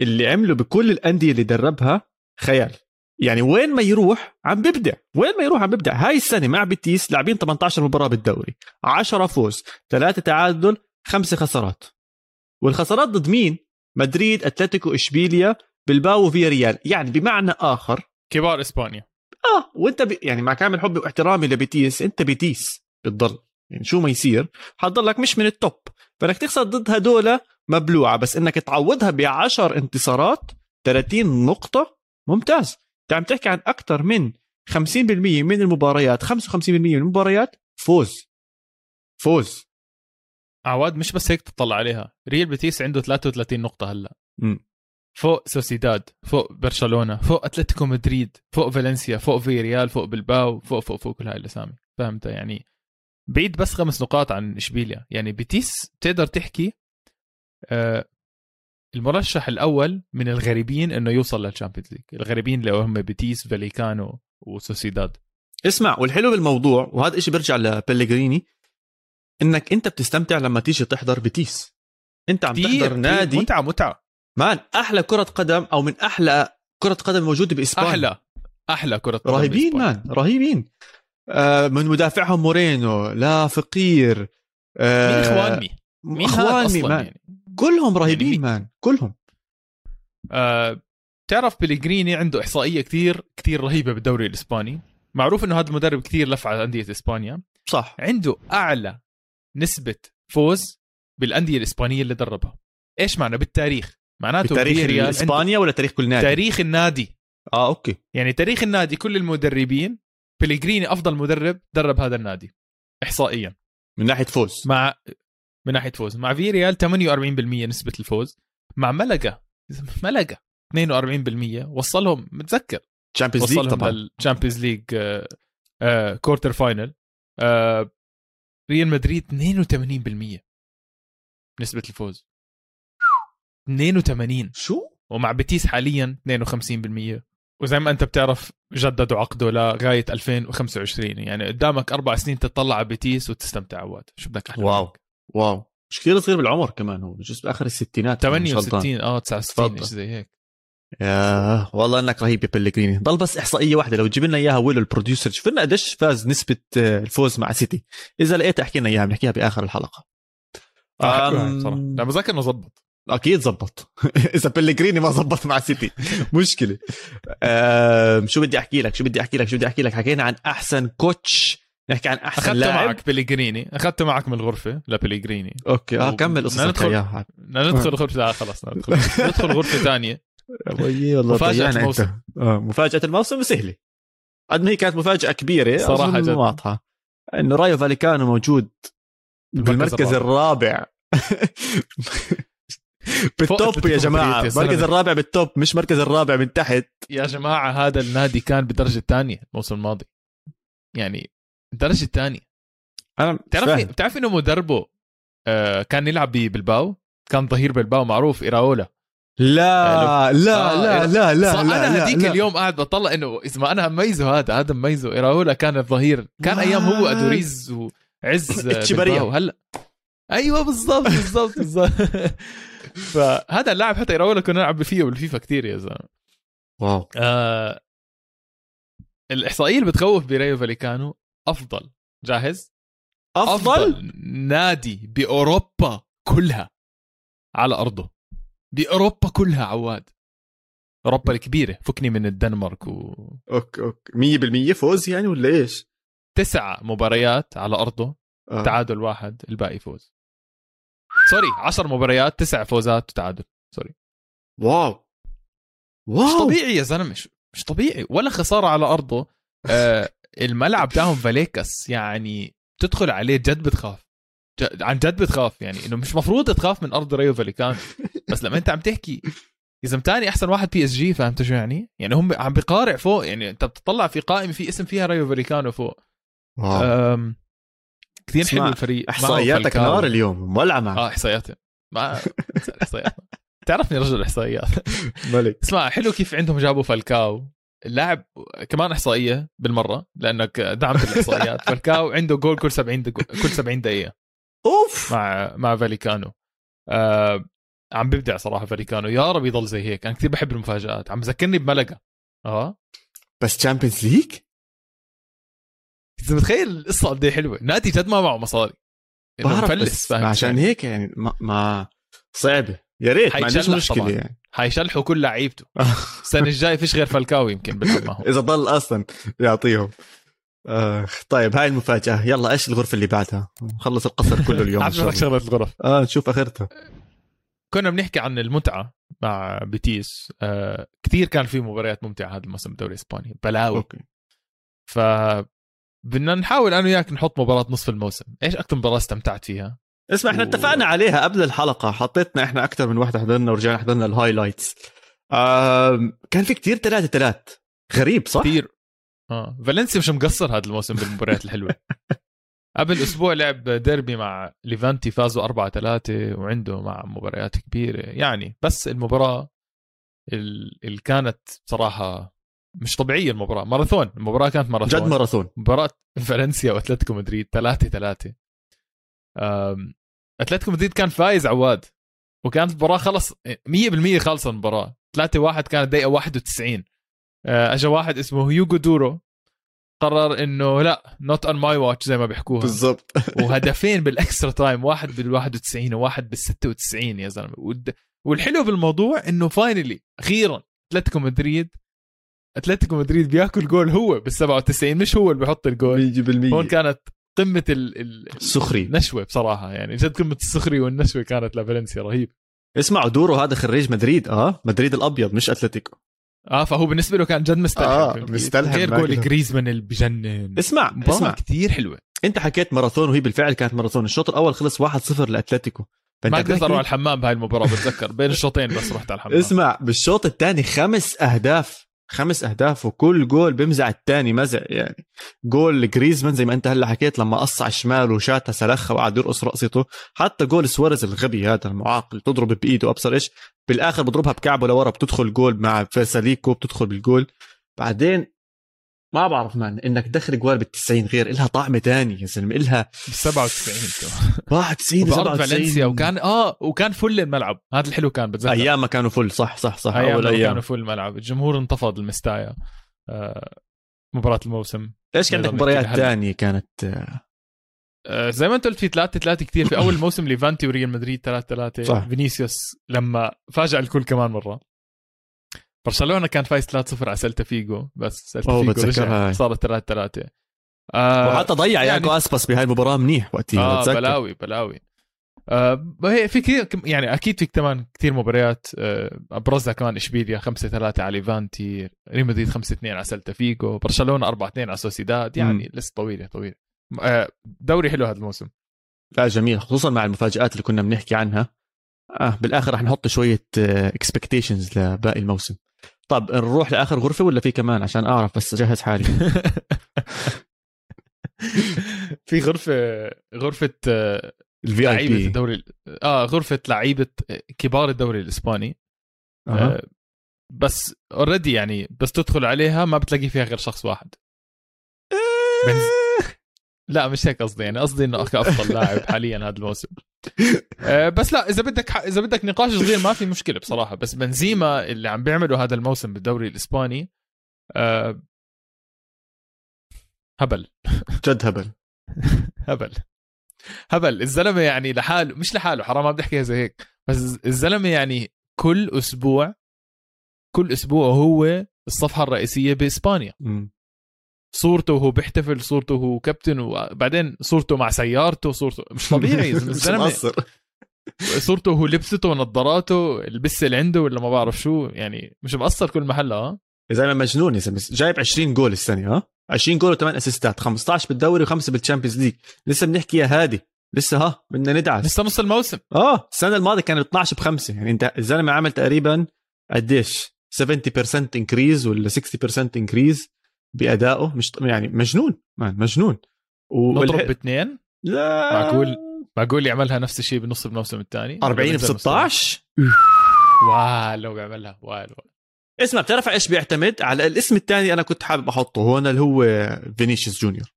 اللي عمله بكل الأندية اللي دربها خيال. يعني وين ما يروح عم بيبدع وين ما يروح عم بيبدع هاي السنة مع بيتيس لاعبين 18 مباراة بالدوري. 10 فوز 3 تعادل 5 خسارات. والخسارات ضد مين؟ مدريد أتلتيكو إشبيليا بلباو وفيا ريال يعني بمعنى آخر كبار إسبانيا. آه وأنت ب... يعني مع كامل حبي واحترامي لبيتيس أنت بيتيس بتضل يعني شو ما يصير حتضلك مش من التوب. فإنك تخسر ضد هدول مبلوعة بس إنك تعوضها ب 10 انتصارات 30 نقطة ممتاز. انت عم تحكي عن أكثر من 50% من المباريات 55% من المباريات فوز. فوز. عواد مش بس هيك تطلع عليها. ريال بيتيس عنده 33 نقطة هلأ. مم. فوق سوسيداد فوق برشلونة فوق أتلتيكو مدريد فوق فالنسيا فوق فياريال فوق بلباو فوق فوق فوق كل هاي الأسامي. فهمت؟ يعني بعيد بس خمس نقاط عن إشبيليا. يعني بيتيس تقدر تحكي المرشح الأول من الغريبين إنه يوصل لل Champions League الغريبين اللي هم بيتيس فاليكانو وسوسيداد. اسمع والحلو بالموضوع وهذا إشي بيرجع لبيليجريني إنك أنت بتستمتع لما تيجي تحضر بيتيس. أنت عم تحضر كتير. نادي. متعة متعة. man أحلى كرة قدم أو من أحلى كرة قدم موجودة بإسبانيا. أحلى أحلى كرة قدم رهيبين. man رهيبين. آه من مدافعهم مورينو لا فقير. آه مين إخواني؟ مين أصلا man؟ يعني؟ كلهم رهيبين مين- man. كلهم. آه، تعرف بيليجريني عنده إحصائية كثير كثير رهيبة بالدوري الإسباني. معروف إنه هذا المدرب كثير لف على أندية إسبانيا. صح. عنده أعلى نسبة فوز بالأندية الإسبانية اللي دربها. إيش معنى؟ بالتاريخ. معناته عنده اسبانيا ولا تاريخ كل نادي؟ تاريخ النادي. آه أوكي. يعني تاريخ النادي كل المدربين بيليجريني أفضل مدرب درب هذا النادي احصائيا. من ناحية فوز. مع من ناحية فوز. مع فياريال 48% نسبة الفوز. مع ملقا. ملقا. 42% وصلهم متذكر. Champions League طبعا. لل Champions League quarter final ريال مدريد 82% نسبة الفوز. 82 شو؟ ومع بيتيس حاليا 52% وزي ما أنت بتعرف جددوا عقده لغاية 2025 يعني قدامك أربع سنين تطلع على بيتيس وتستمتع عواد. شو بدك أحلى wow. منك؟ wow. مش كثير صغير بالعمر كمان هو بجوز بآخر الستينات إذا مش غلطان. 68 آه 69 تفضل. شيء زي هيك. يا والله إنك رهيب يا بيليجريني. ضل بس إحصائية واحدة لو تجيب لنا إياها ويلو ال producer شوف لنا قديش فاز نسبة آه، الفوز مع سيتي. إذا لقيت احكي لنا إياها بنحكيها بآخر الحلقة. أم- بصراحة. لا بذكر انه زبط أكيد زبط إذا بيليجريني ما زبط مع سيتي. مشكلة. أم، شو بدي أحكي لك؟ شو بدي أحكي لك؟ شو بدي أحكي لك؟ حكينا عن أحسن coach نحكي عن أحسن أخذته لاعب. معك بيليجريني أخذته معك من الغرفة لبيليجريني okay آه و- كمل قصتك ندخل- اياها بدنا ندخل غرفه لا خلص ندخل. ندخل غرفة ثانية يا بيي والله مفاجأة ضيعنا الموسم. انت آه مفاجأة الموسم سهلة. قد ما هي كانت مفاجأة كبيرة صراحة أظن جد. واضحة. إنه رايو فاليكانو موجود بالمركز الرابع. بال top يا جماعة. المركز. الرابع بال top مش مركز الرابع من تحت. يا جماعة هذا النادي كان بالدرجه الثانية الموسم الماضي. يعني الدرجة الثانية. أنا بتعرف. بتعرف إنه مدربه آه كان يلعب ببلباو كان ظهير بلباو معروف إيراولا. لا لا آه، لا لا لا صح لا أنا لا هذيك لا. اليوم قاعد بطلع إنه اذا ما أنا مميزه هذا هذا مميزه إيراولا كان الظهير. كان أيام هو? أدوريز وعز إتشيباريا. بلباو هلا. أيوه بالضبط بالضبط بالضبط. فهذا اللاعب حتى إيراولا كنا نلعب فيه بالفيفا كثير يا زلمة. wow. آه الإحصائية اللي بتخوف برايو فاليكانو أفضل. جاهز؟ أفضل؟ نادي بأوروبا كلها. على أرضه. بأوروبا كلها عواد. أوروبا الكبيرة. فكني من الدنمارك وتسع okay okay 100% فوز يعني ولا إيش؟ مباريات على أرضه. آه. تعادل واحد الباقي فوز. sorry 10 مباريات تسع فوزات وتعادل sorry. wow. wow. مش طبيعي يا زلمة مش, مش طبيعي. ولا خسارة على أرضه. آه الملعب تاعهم فاليكس يعني تدخل عليه جد بتخاف. ج- عن جد بتخاف يعني إنه مش مفروض تخاف من أرض ريو فاليكان بس لما أنت عم تحكي إذا متاني أحسن واحد بي اس جي فهمت شو يعني؟ يعني هم عم بقارع فوق يعني أنت بتطلع في قائمة في اسم فيها ريو فاليكانو فوق. أم كثير حلو الفريق. إحصائياتك. نار اليوم مولعه معك. آه إحصائياتي. ما احصائيات تعرفني رجل إحصائيات. ملك. اسمع حلو كيف عندهم جابوا فالكاو. اللاعب كمان إحصائية بالمرة لأنك دعمت الإحصائيات. فالكاو عنده جول كل 70 دقيقة كل 70 دقيقة. أوف! مع مع فاليكانو. آه عم ببدع صراحة فاليكانو. يا رب يضل زي هيك. أنا كثير بحب المفاجآت. عم بذكرني بملقا. آه. بس Champions League اذا متخيل القصة قد إيه حلوة؟ نادي جد ما معه مصاري. بعرف بس عشان. هيك يعني ما, ما صعبة. يا ريت ما عنديش مشكلة طبعاً. يعني. حيشلحوا كل لعيبته. السنة الجاية فيش غير فالكاو يمكن إذا ضل أصلا يعطيهم. آه طيب هاي المفاجأة. يلا إيش الغرفة اللي بعدها؟ نخلص القصر كله اليوم الله. شغله الغرف. آه نشوف آخرتها. كنا بنحكي عن المتعة مع بيتيس. آه كثير كان في مباريات ممتعة هذا الموسم بالدوري الإسباني. بلاوي. okay. ف بدنا نحاول أنا وياك نحط مباراة نصف الموسم. إيش أكثر مباراة استمتعت فيها؟ اسمع إحنا و- اتفقنا عليها قبل الحلقة حطينا إحنا أكثر من واحدة حضرنا ورجعنا حضرنا ال highlights كان في كتير ثلاثة ثلاث غريب صح؟ كثير آه. فالنسيا مش مقصر هذا الموسم بالمباريات الحلوة. قبل أسبوع لعب ديربي مع ليفانتي فازوا 4 3 وعنده مع مباريات كبيرة. يعني بس المباراة ال- اللي كانت بصراحه مش طبيعية المباراة. ماراثون. المباراة كانت ماراثون. جد ماراثون. مباراة فالنسيا وأتلتيكو مدريد 3 3 أتلتيكو مدريد كان فايز عواد وكانت المباراة خلص 100% خالصة المباراة. 3 1 كانت دقيقة 91 آه، اجى واحد اسمه هيوغو دورو قرر إنه لا not on my watch زي ما بيحكوها. بالضبط. وهدفين بال extra time واحد بال 91 وواحد بال 96 يا زلمة. والحلو بالموضوع إنه finally أخيرا أتلتيكو مدريد أتلتيكو مدريد بياكل جول هو بال 97 مش هو اللي بيحط الجول. 100% هون كانت قمة ال... ال... سخري. النشوة بصراحة يعني. جد قمة السخريه والنشوة كانت لفالنسيا رهيب اسمعوا دورو هذا خريج مدريد. آه مدريد الأبيض مش أتلتيكو. آه فهو بالنسبة له كان جد مستلهم آه، كيف؟ مستلهم غير جول. جريزمان اللي بجنن اسمع اسمع. كثير حلوة. أنت حكيت ماراثون وهي بالفعل كانت ماراثون. الشوط الأول خلص 1-0 لأتلتيكو. ما قدرت أروح على الحمام بهاي المباراة بتذكر. بين الشوطين بس رحت على الحمام. اسمع بالشوط الثاني خمس أهداف خمس أهداف وكل جول بمزع الثاني مزع يعني. جول جريزمان زي ما أنت هلأ حكيت لما قص على الشمال وشاتها سلخها وقعد يرقص رقصته حتى جول سواريز الغبي هذا المعاقل تضرب بإيده أبصر إيش؟ بالآخر بضربها بكعبه لورا بتدخل جول مع فيساليكو بتدخل بالجول. بعدين ما بعرف مان إنك تدخل جول بال90 غير إلها طعم تاني يا زلمة إلها ب 97 كمان 91 بارض 97 فالنسيا وكان آه وكان full الملعب. هذا الحلو كان بتذكر. أيام ما كانوا full صح صح صح أيام اول أيام. كانوا full الملعب. الجمهور انتفض المستايا آه مباراة الموسم. إيش كان عندك مباريات. تانية كانت؟ آه، زي ما أنت قلت في 3 3 كثير في أول موسم ليفانتي وريال مدريد 3 3 صح. فينيسيوس لما فاجأ الكل كمان مرة. برشلونة كان فايز 3-0 على سيلتا فيجو بس سيلتا فيجو. رجع صارت 3 3 آه وحتى ضيع يعني- ياكو أسباس بهاي المباراة منيح وقتها آه بتذكر. بلاوي بلاوي. آه في كثير يعني أكيد في كمان كثير مباريات آه أبرزها كمان إشبيليا 5 3 على ليفانتي ريال مدريد 5 2 على سيلتا فيجو برشلونة 4 2 على سوسيداد يعني لسه طويلة طويلة. آه دوري حلو هذا الموسم. لا جميل خصوصا مع المفاجآت اللي كنا بنحكي عنها. آه بالآخر رح نحط شوية expectations لباقي الموسم. طب نروح لآخر غرفة ولا في كمان؟ عشان أعرف بس اجهز حالي. في غرفة غرفة آه، ال VIP الدوري آه غرفة لعيبة آه، كبار الدوري الإسباني. آه بس already يعني بس تدخل عليها ما بتلاقي فيها غير شخص واحد. بنز- لا مش هيك قصدي يعني قصدي إنه أفضل لاعب حاليا هذا الموسم. آه، بس لا إذا بدك إذا بدك نقاش صغير ما في مشكلة بصراحة. بس بنزيما اللي عم بيعمله هذا الموسم بالدوري الإسباني آه، هبل. جد هبل. هبل. هبل. الزلمة يعني لحاله مش لحاله حرام ما بدي احكيها زي هيك. بس الزلمة يعني كل أسبوع كل أسبوع هو الصفحة الرئيسية بإسبانيا. صورته وهو بيحتفل صورته وهو كابتن وبعدين صورته مع سيارته صورته مش طبيعي الزلمه. صورته وهو لبسته ونظاراته البسة اللي عنده ولا ما بعرف شو يعني مش مقصر كل محل آه يا زلمه مجنون يا زلمة. جايب 20 جول السنة ها؟ 20 جول وثمان أسيستات 15 بالدوري وخمسة بال Champions League لسه بنحكي يا هادي. لسه ها؟ بدنا ندعس. لسه نص الموسم. آه السنة الماضية كان 12 بخمسة. يعني أنت الزلمة عمل تقريبا قديش؟ 70% increase ولا 60% increase بأدائه مش يعني مجنون man مجنون. نضرب. باثنين؟ لا. معقول؟ معقول يعملها نفس الشيء بنص الموسم الثاني؟ 40 ب 16 واه لو بيعملها واه لو. اسمع بتعرف إيش بيعتمد؟ على الاسم الثاني أنا كنت حابب أحطه هون اللي هو فينيسيوس جونيور.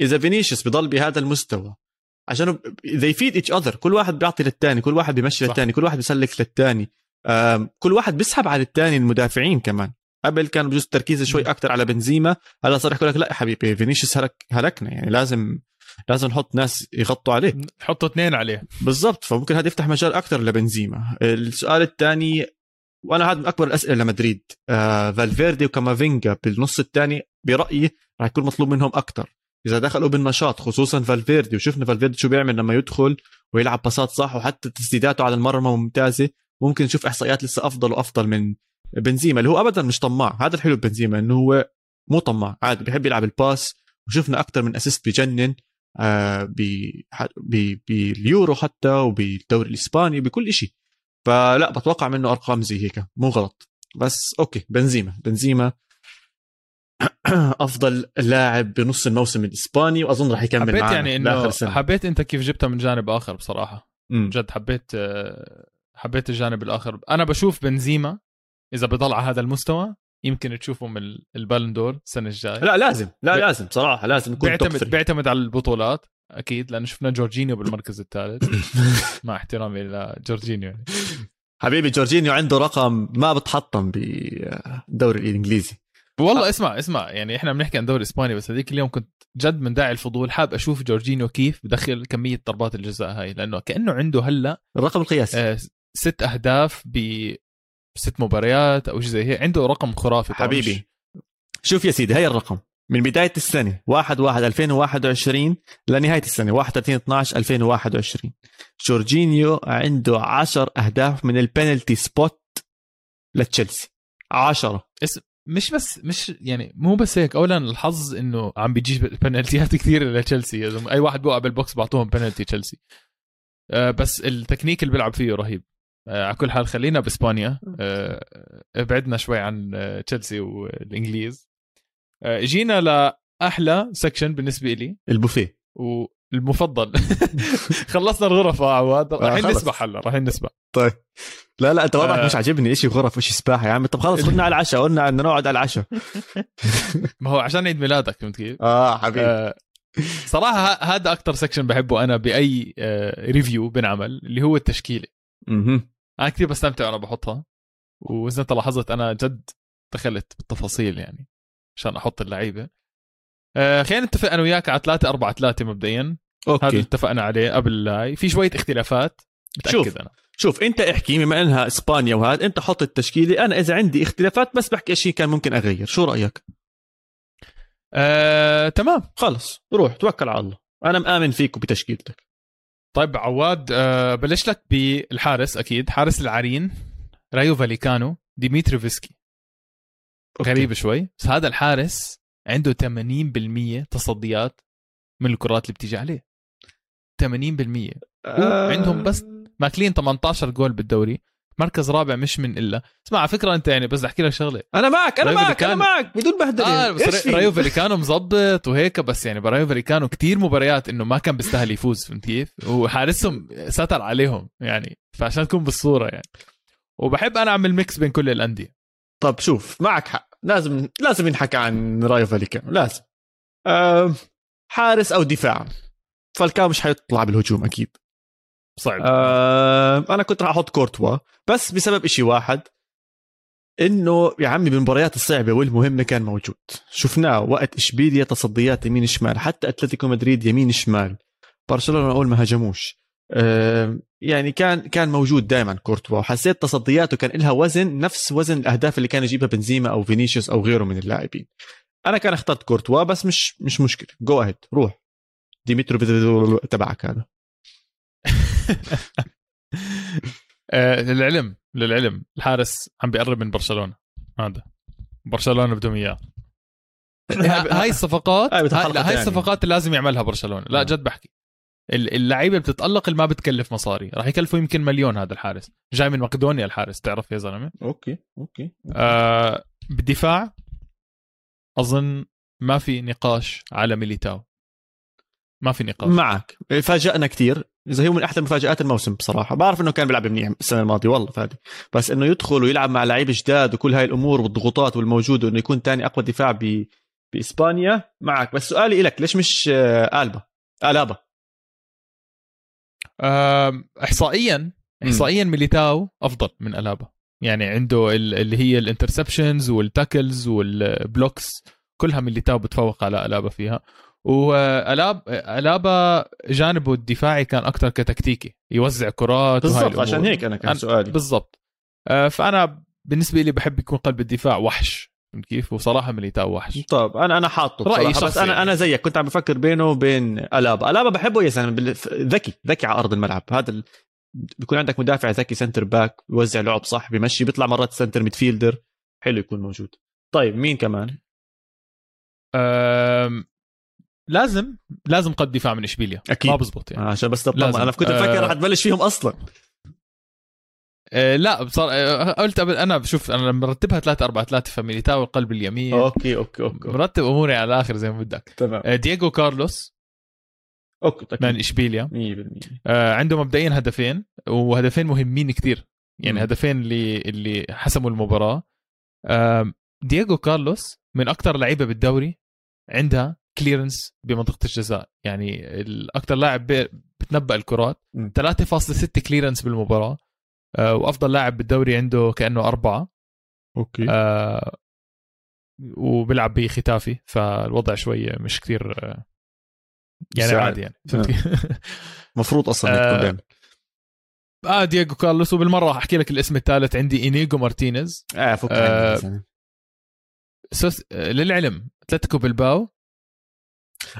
إذا فينيسيوس بضل بهذا المستوى عشان they feed each other. كل واحد بيعطي للثاني كل واحد بيمشي. للثاني كل واحد بيسلك للثاني. كل واحد بيسحب على الثاني المدافعين كمان. قبل كان بجوز التركيز شوي. أكثر على بنزيما. هلا صار يحكوا لك لا يا حبيبي فينيسيوس هلك هلكنا يعني لازم لازم نحط ناس يغطوا عليه. حطوا اثنين عليه. بالضبط فممكن هذا يفتح مجال أكثر لبنزيما. السؤال الثاني وأنا هذا من أكبر الأسئلة لمدريد. آه فالفيردي وكامافينجا بالنص الثاني برأيي راح يكون مطلوب منهم أكثر إذا دخلوا بالنشاط خصوصا فالفيردي وشفنا فالفيردي شو بيعمل لما يدخل ويلعب باصات صح وحتى تسديداته على المرمى ممتازة. ممكن نشوف إحصائيات لسه أفضل وأفضل من بنزيما اللي هو ابدا مش طماع. هذا الحلو ببنزيما إنه هو مو طماع. عادي بيحب يلعب ال pass. وشفنا أكثر من assist بجنن آه ب- باليورو حتى وبالدوري الإسباني بكل شيء فلا بتوقع منه أرقام زي هيك. مو غلط. بس okay بنزيما. بنزيما أفضل لاعب بنص الموسم الإسباني وأظن راح يكمل حبيت معنا يعني إنه حبيت أنت كيف جبتها من جانب آخر بصراحة. مم. جد حبيت حبيت الجانب الآخر. أنا بشوف بنزيما إذا بضل على هذا المستوى يمكن تشوفه من ال- البالون دور السنة الجاية. لا لازم لا ب- لازم صراحة لازم يكون بيعتمد. بيعتمد على البطولات أكيد لأنه شفنا جورجينيو بالمركز الثالث. مع احترامي لجورجينيو يعني. حبيبي جورجينيو عنده رقم ما بتحطم بالدوري الإنجليزي. والله اسمع اسمع يعني إحنا بنحكي عن دوري اسباني بس هذيك اليوم كنت جد من داعي الفضول حاب أشوف جورجينيو كيف بدخل كمية ضربات الجزاء هاي لأنه كأنه عنده هلأ الرقم القياسي. آه، ست أهداف ب ست مباريات أو شيء زي هيك. عنده رقم خرافي حبيبي. شوف يا سيدي هي الرقم. من بداية السنة 1 1 2021 لنهاية السنة 31 12 2021 جورجينيو عنده 10 أهداف من ال penalty spot لتشيلسي. 10 مش بس مش يعني مو بس هيك. اولا الحظ إنه عم بيجيب بنالتيات كثير لتشيلسي. أي واحد بوقع بال box بعطوهم بنالتي تشيلسي. آه بس التكنيك اللي بيلعب فيه رهيب. على كل حال خلينا بإسبانيا. آه ابعدنا شوي عن آه، تشيلسي والإنجليز. آه جينا لأحلى section بالنسبة لي الـ favorite. والمفضل. خلصنا الغرف آه عواد. آه، رايحين. نسبح هلا رايحين نسبح. طيب. لا لا أنت وضعك آه. مش عاجبني. شيء غرف وشي سباحه يا عم؟ طب خلص خدنا على العشاء قلنا بدنا نقعد على العشاء. ما هو عشان عيد ميلادك فهمت كيف؟ آه حبيبي. آه، صراحة هذا أكثر section بحبه أنا بأي آه، review بنعمل اللي هو التشكيلة. أنا كثير بستمتع وأنا بحطها. وإذا أنت لاحظت أنا جد دخلت بالتفاصيل يعني عشان أحط اللعيبة. آه خلينا نتفق أنا وياك على 3 4 3 مبدئيا. هذا اللي okay اتفقنا عليه قبل اللاي في شوية اختلافات. متأكد شوف. أنا. شوف أنت احكي بما إنها إسبانيا وهذا أنت حط التشكيلة. أنا إذا عندي اختلافات بس بحكي أشي كان ممكن أغير. شو رأيك؟ آه، تمام. خلص. روح توكل على الله. أنا مآمن فيك وبتشكيلتك. طيب عواد آه بلش لك بالحارس أكيد حارس العرين رايو فاليكانو ديميتريفسكي. غريب شوي بس هذا الحارس عنده 80% تصديات من الكرات اللي بتيجي عليه. 80% آه، عندهم بس ماكلين 18 جول بالدوري. مركز رابع مش من قلة. اسمع على فكرة أنت يعني بس أحكي لك شغلة. أنا معك أنا معك أنا. معك بدون بهدلة. إيش بس؟ رايو فاليكانو مظبط وهيك بس يعني برايو فاليكانو كتير مباريات إنه ما كان بيستاهل يفوز فهمت كيف؟ وحارسهم ستر عليهم يعني فعشان تكون بالصورة يعني. وبحب أنا أعمل mix بين كل الأندية. طب شوف معك حق. لازم لازم ينحكى عن رايو فاليكانو لازم. آه حارس أو دفاع. فالكاو مش حيطلع بالهجوم أكيد. صعب. آه أنا كنت راح أحط كورتوا بس بسبب إشي واحد إنه يا عمي بالمباريات الصعبة والمهمة كان موجود. شفناه وقت إشبيليا تصديات يمين شمال حتى أتلتيكو مدريد يمين شمال. برشلونة أول ما هاجموش آه يعني كان كان موجود دائما كورتوا وحسيت تصدياته كان لها وزن نفس وزن الأهداف اللي كان يجيبها بنزيما أو فينيسيوس أو غيره من اللاعبين. أنا كان اخترت كورتوا بس مش مش مشكلة. go ahead روح. ديمترو تبعك هذا. آه للعلم للعلم. الحارس عم بيقرب من برشلونة. هذا. برشلونة بدهم إياه. ها- هاي الصفقات هاي هاي. الصفقات اللي لازم يعملها برشلونة. لا آه. جد بحكي. ال- اللعيبة بتتألق اللي ما بتكلف مصاري. راح يكلفوا يمكن مليون هذا الحارس. جاي من مقدونيا الحارس تعرف يا زلمة؟ okay okay آه بالدفاع أظن ما في نقاش على ميليتاو. ما في نقاش. معك. فاجأنا كثير إذا هو من أحلى مفاجات الموسم بصراحة. بعرف إنه كان بيلعب منيح السنة الماضية والله فادي. بس إنه يدخل ويلعب مع لعيبه جداد وكل هاي الأمور والضغوطات والموجوده انه يكون تاني أقوى دفاع ب... بإسبانيا معك. بس سؤالي لك ليش مش آه، ألابا؟ ألابا. احصائيا احصائيا ميليتاو أفضل من ألابا. يعني عنده ال- اللي هي الـ interceptions والـ tackles والـ blocks كلها ميليتاو بتفوق على ألابا فيها. وألابا ألابا جانبه الدفاعي كان أكثر كتكتيكي يوزع كرات بالضبط. عشان هيك أنا كان أنا- سؤالي. بالضبط. آه، فأنا بالنسبة لي بحب يكون قلب الدفاع وحش فهمت كيف؟ وصراحة ميليتاو وحش. طب أنا أنا حاطه رأيي بصراحة بس أنا يعني. أنا زيك كنت عم بفكر بينه وبين ألابا. ألابا بحبه يا زلمة ذكي ذكي على أرض الملعب. هذا ال... بيكون عندك مدافع ذكي center back بيوزع لعب صح بيمشي بيطلع مرات center midfielder حلو يكون موجود. طيب مين كمان؟ آم، لازم لازم قلب دفاع من إشبيليا. أكيد. ما بزبط يعني. آه، عشان بس تطمن. أنا كنت بفكر آه. رح تبلش فيهم أصلا. آه لا بصار... قلت قبل أنا بشوف أنا مرتبها 3 4 3 فميليتاو القلب اليمين. okay okay okay. مرتب أموري على الآخر زي ما بدك. تمام. دييغو كارلوس okay من أكيد اشبيليا 100% آه عنده مبدئيا هدفين وهدفين مهمين كتير. يعني مم. هدفين اللي اللي حسموا المباراة. آه دييغو كارلوس من أكثر لعيبة بالدوري عندها clearance بمنطقة الجزاء. يعني الاكثر لاعب بتنبأ الكرات. مم. 3.6 clearance بالمباراة. آه وأفضل لاعب بالدوري عنده كأنه أربعة. okay. آه وبيلعب بخيتافي. فالوضع شوية مش كثير آه يعني. عادي يعني. فهمت؟ مفروض أصلا آه، يكون بيعمل آه دييغو كارلوس. وبالمرة أحكي لك الاسم الثالث عندي إنييغو مارتينيز. آه فك آه،. سوس... آه، للعلم أتلتيكو بلباو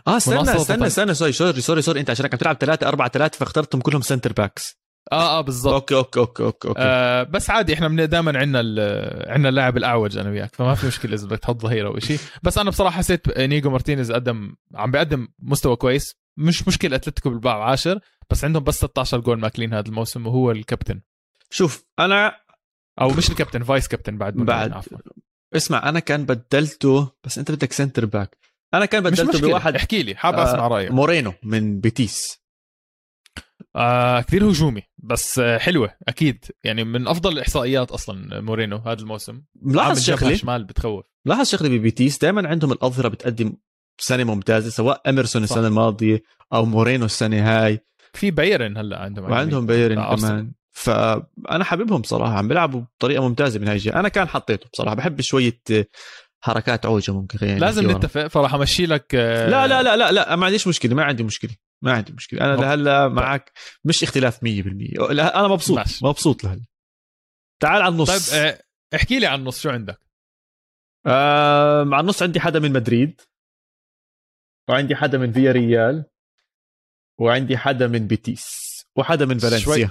آه استنى استنى. استنى sorry sorry sorry sorry. انت عشان كنت تلعب 3 4 3 فاخترتهم كلهم center backs آه آه بالضبط. okay okay okay okay, okay. آه بس عادي إحنا دائما عندنا عندنا اللاعب الأعوج أنا وياك فما في مشكلة إذا بدك تحط ظهيرة أو شيء بس أنا بصراحة حسيت إنييغو مارتينيز قدم عم بيقدم مستوى كويس. مش مشكلة أتلتيكو بلباو عاشر بس عندهم بس 16 جول ماكلين هذا الموسم وهو الكابتن. شوف أنا أو مش الكابتن vice captain بعد بعد. عفوا. اسمع أنا كان بدلته بس أنت بدك center back أنا كان بدلته بواحد احكي لي حابب أسمع رأيك. مورينو من بيتيس. آه كثير هجومي بس آه حلوة أكيد. يعني من أفضل الإحصائيات أصلا مورينو هذا الموسم. ملاحظ شغلة. شمال بتخوف. لاحظ شغلة ببيتيس دائما عندهم الأظهرة بتقدم سنة ممتازة سواء اميرسون السنة الماضية أو مورينو السنة هاي. في بايرن هلأ عندهم وعندهم بايرن كمان. فأنا حاببهم صراحة عم بيلعبوا بطريقة ممتازة من هاي الجهة. أنا كان حطيته بصراحة بحب شوية حركات عوجة ممكن خلينا لازم نتفق فراح أمشي لك آه، لا لا لا لا لا ما عنديش مشكلة ما عندي مشكلة ما عندي مشكلة. أنا لهلا معك مش اختلاف 100% أنا مبسوط ماشي. مبسوط لهلا. تعال على النص. طيب آه، احكي لي عن النص شو عندك؟ آه على النص عندي حدا من مدريد وعندي حدا من فيا ريال وعندي حدا من بيتيس وحدا من فالنسيا.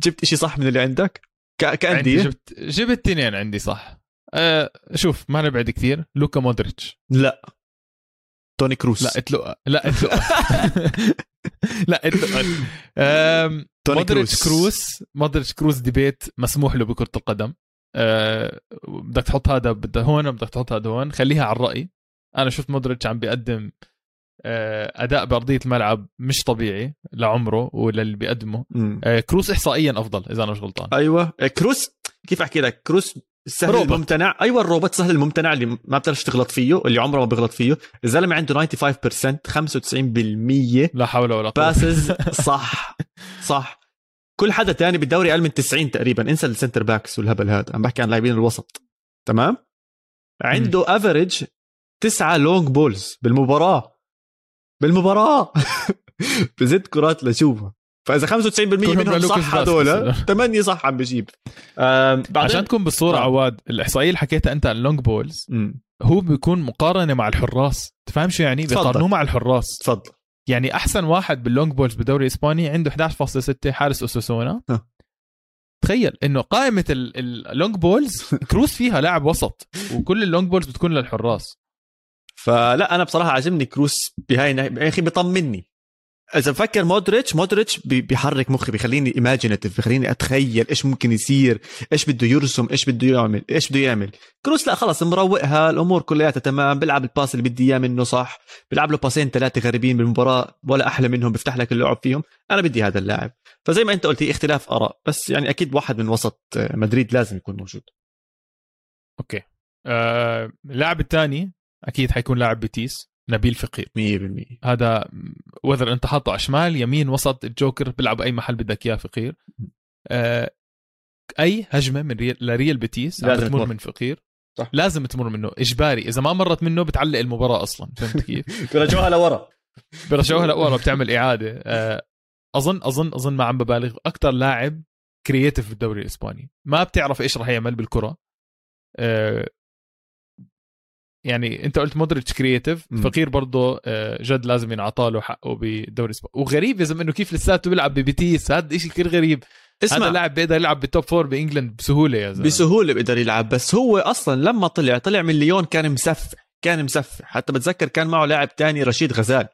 جبت إشي صح من اللي عندك؟ كأندية؟ جبت جبت اثنين عندي صح. أه شوف ما نبعد كثير. لوكا مودريتش. لا. توني كروس. لا اتلو لا اتلو لا اتلو توني مودريتش كروس. مودريتش كروس debate مسموح له بكرة القدم. أه بدك تحط هذا بدك هون بدك تحط هذا هون. خليها على الرأي. أنا شفت مودريتش عم بيقدم آه، أداء بأرضية الملعب مش طبيعي لعمره وللي بيقدمه. آه، كروس احصائيا أفضل إذا أنا مش غلطان. أيوه. آه، كروس كيف أحكي لك؟ كروس السهل روبوت. الممتنع. أيوه الروبوت سهل الممتنع اللي ما بتعرفش تغلط فيه اللي عمره ما بيغلط فيه. الزلمة عنده 95% 95% لا حول ولا قوة. passes صح صح. كل حدا تاني بالدوري أقل من 90 تقريبا. انسى ال center backs والهبل هذا. عم بحكي عن لاعبين الوسط. تمام؟ عنده average تسعة long balls بالمباراة. بالمباراة. بزت كرات لشوفها فإذا 95% منهم صح هذول 8 صح عم بجيب. عشان تكون بالصورة آه. عواد الإحصائية اللي حكيتها أنت عن ال long balls هو بيكون مقارنة مع الحراس. تفهم شو يعني بيقارنوه مع الحراس. تفضل. يعني أحسن واحد بال long balls بالدوري الاسباني عنده 11.6 حارس اسوسونا تخيل إنه قائمة ال long balls كروس فيها لاعب وسط وكل ال long balls بتكون للحراس. فلا أنا بصراحة عجبني كروس بهاي يا أخي بيطمني. إذا بفكر مودريتش مودريتش بيحرك مخي بيخليني imaginative بيخليني أتخيل إيش ممكن يصير إيش بده يرسم إيش بده يعمل إيش بده يعمل. كروس لا خلص مروقها الأمور كلياتها تمام بيلعب ال pass اللي بدي إياه منه صح. بيلعب له باسين ثلاثة غريبين بالمباراة ولا أحلى منهم بيفتح لك اللعب فيهم. أنا بدي هذا اللاعب. فزي ما أنت قلت هي اختلاف آراء. بس يعني أكيد واحد من وسط مدريد لازم يكون موجود. okay. آه اللاعب الثاني أكيد حيكون لاعب بيتيس. نبيل فقير. 100% هذا whether انت حاطه على شمال يمين وسط الجوكر بيلعب اي محل بدك إياه فقير. آه أي هجمة من ريال لريال بيتيس لازم تمر. من فقير. صح. لازم تمر منه. إجباري. إذا ما مرت منه بتعلق المباراة أصلا. فهمت كيف؟ بيرجعوها لورا. بيرجعوها لورا بتعمل إعادة. آه اظن اظن أظن ما عم ببالغ. أكثر لاعب creative بالدوري الإسباني. ما بتعرف إيش راح يعمل بالكرة. آه يعني انت قلت مودريتش creative فقير برضه آه، جد لازم ينعطى له حقه بالدوري الاسباني وغريب يا زلمة إنه كيف لساته بيلعب ببيتيس هذا شيء كثير غريب. اسمع. هذا لاعب بيقدر يلعب بال top four ب England بسهولة يا زلمة. بسهولة بيقدر يلعب بس هو أصلا لما طلع طلع من ليون كان مسفح كان مسفح. حتى بتذكر كان معه لاعب تاني رشيد غزال.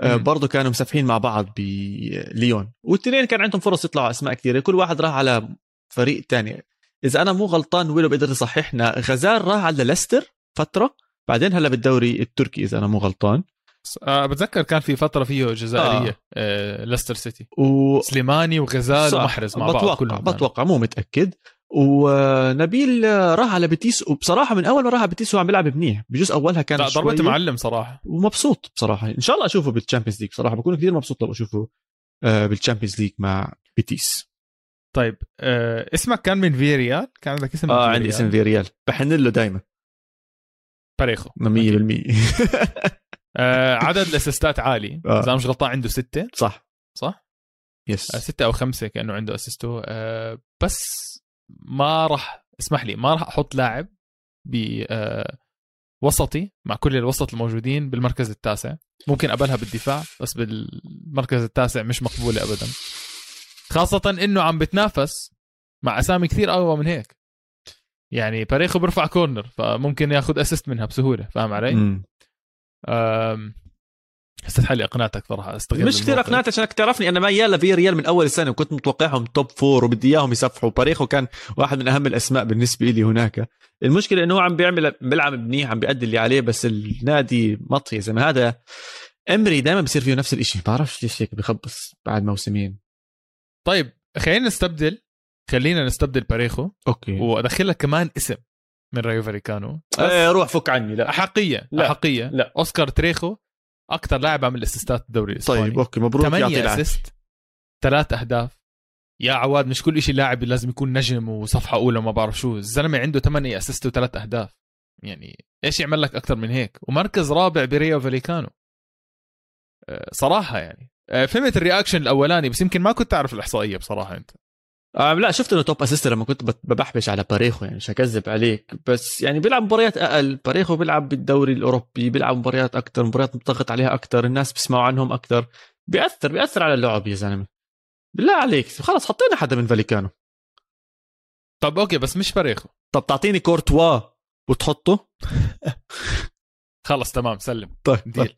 آه برضه كانوا مسفحين مع بعض بليون. والاثنين كان عندهم فرص يطلعوا أسماء كثيره كل واحد راح على فريق تاني. إذا أنا مو غلطان ويلو بيقدر يصححنا. غزال راح على ليستر. فترة بعدين هلا بالدوري التركي إذا أنا مو غلطان. أه بتذكر كان في فترة فيه جزائرية آه. آه ليستر سيتي. و... سليماني وغزال ومحرز مع بتوقع بعض كلهم. بتوقع مو متأكد. ونبيل راح على بيتيس وبصراحة من أول ما راح على بيتيس هو عم بيلعب منيح. بجوز أولها كان لا ضربة معلم صراحة. ومبسوط بصراحة. إن شاء الله أشوفه بال Champions League بصراحه بكون كثير مبسوط لو أشوفه آه، بال Champions League مع بيتيس. طيب آه اسمك كان من فيريال كان عندك اسم آه عندي اسم فيريال بحن له دائما باريخو. 100% آه عدد الأسيستات عالي. آه. اذا مش غلطان عنده ستة. صح. صح؟ yes آه ستة أو خمسة كأنه عنده اسيستو آه بس ما راح اسمح لي ما راح أحط لاعب ب آه وسطي مع كل الوسط الموجودين بالمركز التاسع،، ممكن قبلها بالدفاع بس بالمركز التاسع مش مقبولة ابدا. خاصة إنه عم بتنافس مع أسامي كثير أقوى من هيك. يعني باريخو بيرفع corner فممكن ياخذ assist منها بسهولة فاهم علي؟ حسيت حالي اقنعتك صراحة استغل مش كثير الموقف. اقنعت عشانك تعرفني أنا ميال لفي ريال من أول السنة وكنت متوقعهم top four وبدي إياهم يسفحوا باريخو كان واحد من أهم الأسماء بالنسبة لي هناك. المشكلة إنه هو عم بيعمل بيلعب منيح عم بيأدي اللي عليه بس النادي مطفي يا زلمة. هذا إمري دائما بصير فيه نفس الشيء بعرفش ليش هيك بخبص بعد موسمين. طيب خلينا نستبدل خلينا نستبدل باريخو okay. وأدخل لك كمان اسم من رايو فاليكانو. آه روح فك عني لا. أحقية لا. أحقية. لا. أوسكار تريخو أكثر لاعب عمل أسيستات بالدوري الإسباني. طيب okay مبروك يعطيه 8 العافية. assist ثلاث أهداف. يا عواد مش كل شيء لاعب لازم يكون نجم وصفحة أولى وما بعرف شو. الزلمة عنده 8 assist وثلاث أهداف. يعني إيش يعمل لك أكثر من هيك؟ ومركز رابع بريو فاليكانو. أه، صراحة يعني. أه، فهمت ال reaction الأولاني بس يمكن ما كنت تعرف الإحصائية بصراحة أنت. آه لا شفت إنه top assist لما كنت ببحبش على باريخو يعني مش هكذب عليك. بس يعني بيلعب مباريات أقل. باريخو بيلعب بالدوري الأوروبي بيلعب مباريات أكثر مباريات مضغط عليها أكثر الناس بيسمعوا عنهم أكثر بيأثر بيأثر على اللعب يا زلمة. بالله عليك. خلص حطينا حدا من فاليكانو. طب okay بس مش باريخو. طب تعطيني كورتوا وتحطه. خلص تمام سلم. طيب ديل.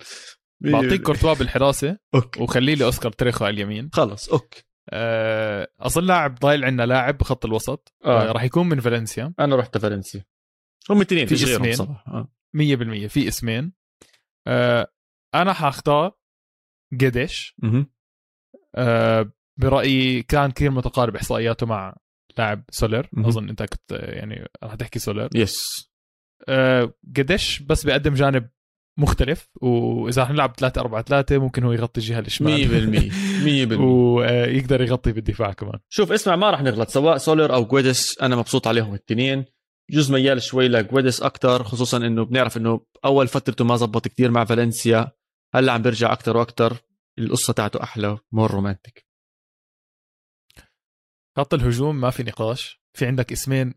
بعطيك كورتوا بالحراسة okay. وخلي لي اوسكار تريخو على اليمين. خلص okay. اظن لاعب ضايل عندنا لاعب بخط الوسط آه. أه. راح يكون من فالنسيا أنا رحت فالنسيا هم اثنين في فيش غيرهم اسمين. صراحة آه. 100% في اسمين أنا حاختار قديش. أه برأيي كان كثير متقارب إحصائياته مع لاعب سولر. أظن أنت كنت آه، يعني راح تحكي سولر yes أه قديش بس بيقدم جانب مختلف وإذا رح نلعب 3 4 3 ممكن هو يغطي الجهة 100% الشمال 100% ويقدر يغطي بالدفاع كمان. شوف اسمع ما راح نغلط سواء سولر أو جويدس أنا مبسوط عليهم الاثنين جزء ميال شوي لجويدس أكثر خصوصا إنه بنعرف إنه أول فترته ما زبط كثير مع فالنسيا هلأ عم بيرجع أكثر وأكثر القصة تاعته أحلى more romantic. خط الهجوم ما في نقاش. في عندك اسمين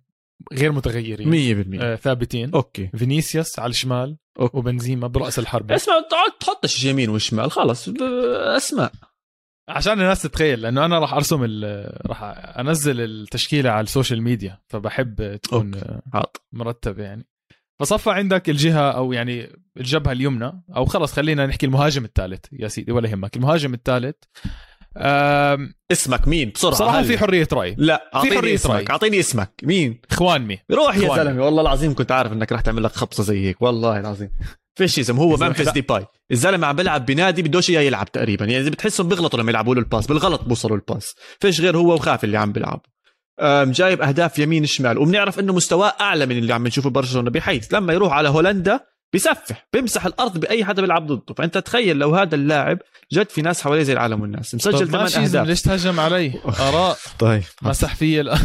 غير متغيرين. 100% آه ثابتين. okay. فينيسيوس على الشمال okay. وبنزيما برأس الحربة. اسمع تقعد تحطش يمين وشمال خلص أسماء. عشان الناس تتخيل لأنه أنا راح أرسم ال- راح أنزل التشكيلة على ال social media فبحب تكون okay. آه، مرتبه يعني. فصفى عندك الجهة أو يعني الجبهة اليمنى أو خلص خلينا نحكي المهاجم الثالث يا سيدي ولا يهمك. المهاجم الثالث اسمك مين؟ بسرعة صراحة هلا. في حرية رأي. لا أعطيني حرية رأي. اسمك أعطيني اسمك. مين؟ خوانمي روح يا. زلمة والله العظيم كنت عارف إنك رح تعمل لك خبصة زي هيك والله العظيم. فيش اسم؟ هو لا. ديباي الزلمة عم بيلعب بنادي بدوش اياه يلعب تقريبا. يعني بتحسهم بيغلطوا لما يلعبوا له ال pass بالغلط بوصلوا ال pass. فيش غير هو وخاف اللي عم بيلعب جايب أهداف يمين شمال وبنعرف إنه مستواه أعلى من اللي عم نشوفه برشلونة بحيث لما يروح على هولندا بيسفح بيمسح الأرض بأي حدا بيلعب ضده. فأنت تخيل لو هذا اللاعب جد في ناس حواليه زي العالم والناس. مسجل طب ثمان أهداف. ليش تهجم علي؟ آراء. طيب. مسح في ال...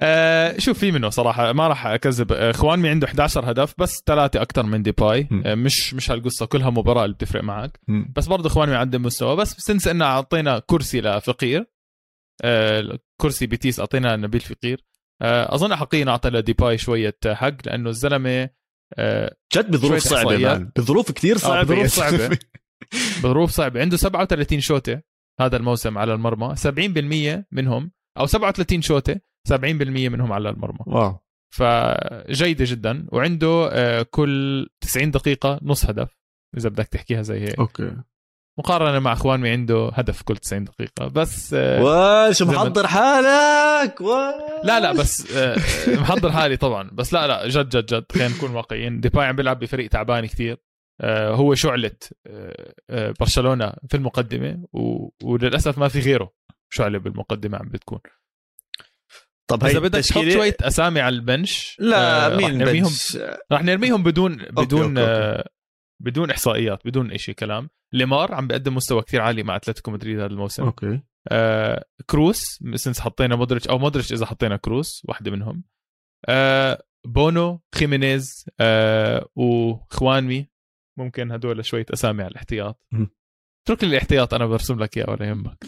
آه شوف في منه صراحة. ما راح أكذب. آه، خوانمي عنده 11 هدف بس ثلاثة أكثر من ديباي. م. آه مش مش هالقصة. كلها مباراة اللي بتفرق معك. مم. بس برضه خوانمي عندهم مستوى. بس since إنه أعطينا كرسي لفقير. آه كرسي بيتيس أعطينا نبيل فقير. آه أظن حقيقي نعطي لديباي شوية حق لأنه الزلمة آه جد بظروف شوية صعبة. man بظروف كثير صعبة بظروف يا صعبة. زلمة. بظروف صعبة. عنده 37 شوطة هذا الموسم على المرمى. 70% منهم أو 37 شوطة 70% منهم على المرمى. wow. فجيدة جدا. وعنده آه، كل 90 دقيقة نص هدف إذا بدك تحكيها زي هيك. okay. مقارنة مع خوانمي عنده هدف كل 90 دقيقة. بس آه، ما- محضر حالك؟ لا لا بس آه، محضر حالي طبعا. بس لا لا جد جد جد خلينا نكون واقعيين. ديباي عم بيلعب بفريق تعبان كثير. آه، هو شعلة آه، آه، برشلونة في المقدمة و- وللأسف ما في غيره شعلة بالمقدمة عم بتكون. طب هي بدك تحط شوية أسامي على ال bench لا آه، رح مين نرميهم bench رح نرميهم بدون بدون okay، okay. آه، بدون إحصائيات بدون إشي كلام. ليمار عم بيقدم مستوى كثير عالي مع أتلتيكو مدريد هذا الموسم. okay. آه كروس since حطينا مودريتش أو مودريتش إذا حطينا كروس واحدة منهم. آه بونو خيمينيز آه وخوانمي. ممكن هدول شوية أسامي على الاحتياط. اترك لي الاحتياط أنا برسم لك إياه ولا يهمك.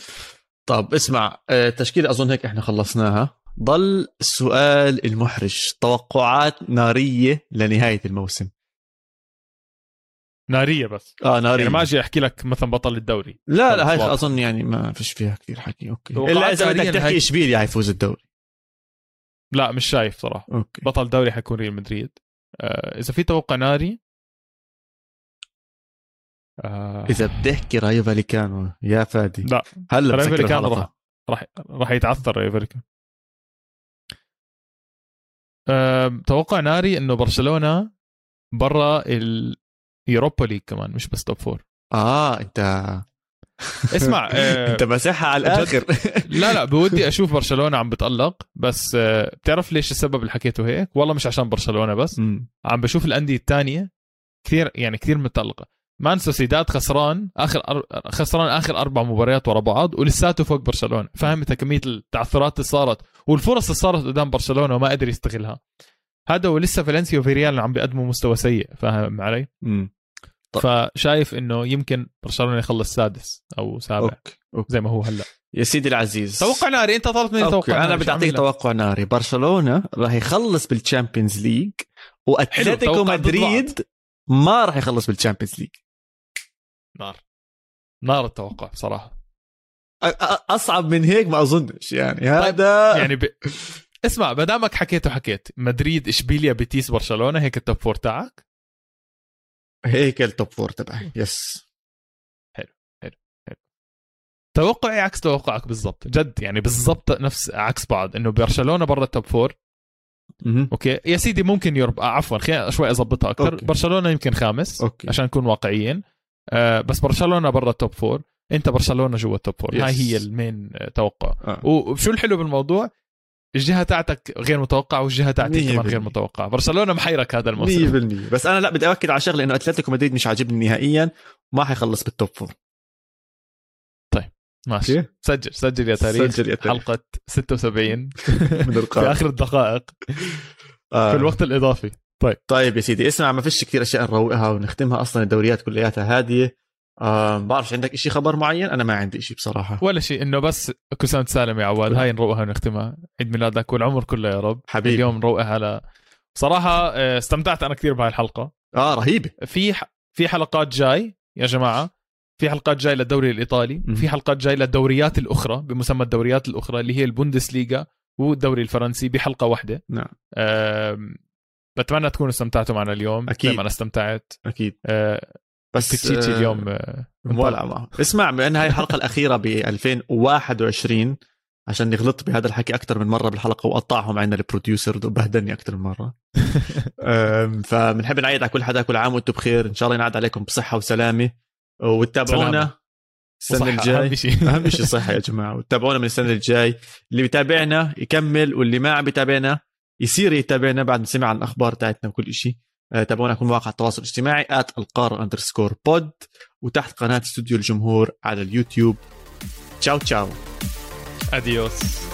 طب اسمع آه، تشكيلة أظن هيك إحنا خلصناها. ضل السؤال المحرج توقعات نارية لنهاية الموسم. نارية بس. آه ناري يعني ما أجي أحكي لك مثلا بطل الدوري. لا لا هاي واضح. أظن يعني ما فيش فيها كثير حكي. okay. إلا إذا بدك تحكي هاي- اشبيليا حيفوز الدوري. لا مش شايف صراحة. okay. بطل الدوري حيكون ريال مدريد. آه إذا في توقع ناري؟ آه. إذا بتحكي رايو فاليكانو يا فادي. لا. هلا بسكر فاليكانو. راح راح راح يتعثر رايو فاليكانو. آه توقع ناري إنه برشلونة برا ال Europa League كمان مش بس top four آه إنت اسمع آه انت مسحها على الآخر. لا لا بودي أشوف برشلونة عم بتألق بس آه بتعرف ليش السبب اللي حكيته هيك؟ والله مش عشان برشلونة بس مم. عم بشوف الأندية الثانية كثير يعني كثير متألقة. man سوسيداد خسران آخر أر... خسران آخر أربع مباريات ورا بعض ولساته فوق برشلونة. فاهم انت كمية التعثرات اللي صارت والفرص اللي صارت قدام برشلونة وما قدر يستغلها. هذا ولسه فالنسيا وفيريال عم بيقدموا مستوى سيء فاهم علي؟ مم. طب. فشايف إنه يمكن برشلونة يخلص سادس أو سابع okay okay. زي ما هو هلأ. يا سيدي العزيز. توقع ناري أنت طلبت مني توقع أنا. بدي أعطيك؟ توقع ناري. برشلونة راح يخلص بال Champions League وأتلتيكو مدريد ما راح يخلص بال Champions League نار. نار التوقع بصراحة. أصعب من هيك ما أظنش يعني هذا يعني ب... اسمع ما دامك حكيت وحكيت مدريد إشبيليا بيتيس برشلونة هيك ال top four تاعك؟ هيك ال top four تبعي yes توقعي عكس توقعك بالضبط؟ جد يعني بالضبط نفس عكس بعض إنه برشلونة برا ال top four مهم. okay. يا سيدي ممكن يورب آه عفوا خلينا شوي أظبطها أكثر. أوكي. برشلونة يمكن خامس okay. عشان نكون واقعيين. آه بس برشلونة برا ال top four أنت برشلونة جوا ال top four Yes. هاي هي المين توقع. آه. وشو الحلو بالموضوع؟ الجهة تاعتك غير متوقعة والجهة تاعتي كمان غير. متوقعة. برشلونة محيرك هذا الموسم. 100% بس أنا لا بدي أؤكد على شغله إنه أتلتيكو مدريد مش عاجبني نهائيا وما حيخلص بال top four ماشي. okay. سجل سجل يا تاريخ. سجل يا تاريخ. حلقة 76 من في. آخر الدقائق. آه. في الوقت الإضافي. طيب. طيب يا سيدي اسمع ما فيش كثير أشياء نروقها ونختمها أصلا الدوريات كلياتها هادية. آه بعرفش عندك إشي خبر معين؟ أنا ما عندي إشي بصراحة. ولا شيء إنه بس كل سنه سالم يا عواد هاي نروقها ونختمها عيد ميلادك والعمر كله يا رب. حبيبي. اليوم نروقها على صراحة آه، استمتعت أنا كثير بهاي الحلقة. آه رهيبة. في ح... في حلقات جاي يا جماعة. في حلقات جاي للدوري الإيطالي. مم. في حلقات جاي للدوريات الأخرى بمسمى الدوريات الأخرى اللي هي البوندسليغا والدوري الفرنسي بحلقة واحدة. نعم. أم... بتمنى تكونوا استمتعتوا معنا اليوم. زي ما أنا استمتعت. أكيد. أه... بس بتشيتشي آه، اليوم أه... ولا معه اسمع بأن هاي الحلقة الأخيرة ب 2021 عشان غلطت بهذا الحكي أكثر من مرة بالحلقة وقطعهم عنا البروديوسر وبهدلني أكثر من مرة. فبنحب نعيد على كل حدا كل عام وأنتم بخير. إن شاء الله ينعاد عليكم بصحة وسلامة. وتتابعونا سلامة. السنة الجاي. أهم شيء. أهم شيء صحة يا جماعة. وتابعونا من السنة الجاي. اللي بيتابعنا يكمل واللي ما عم بيتابعنا يصير يتابعنا بعد ما سمع عن الأخبار تاعتنا وكل شيء آه، تابعونا على كل مواقع التواصل الاجتماعي @القار underscore pod وتحت قناة استوديو الجمهور على اليوتيوب. تشاو تشاو. اديوس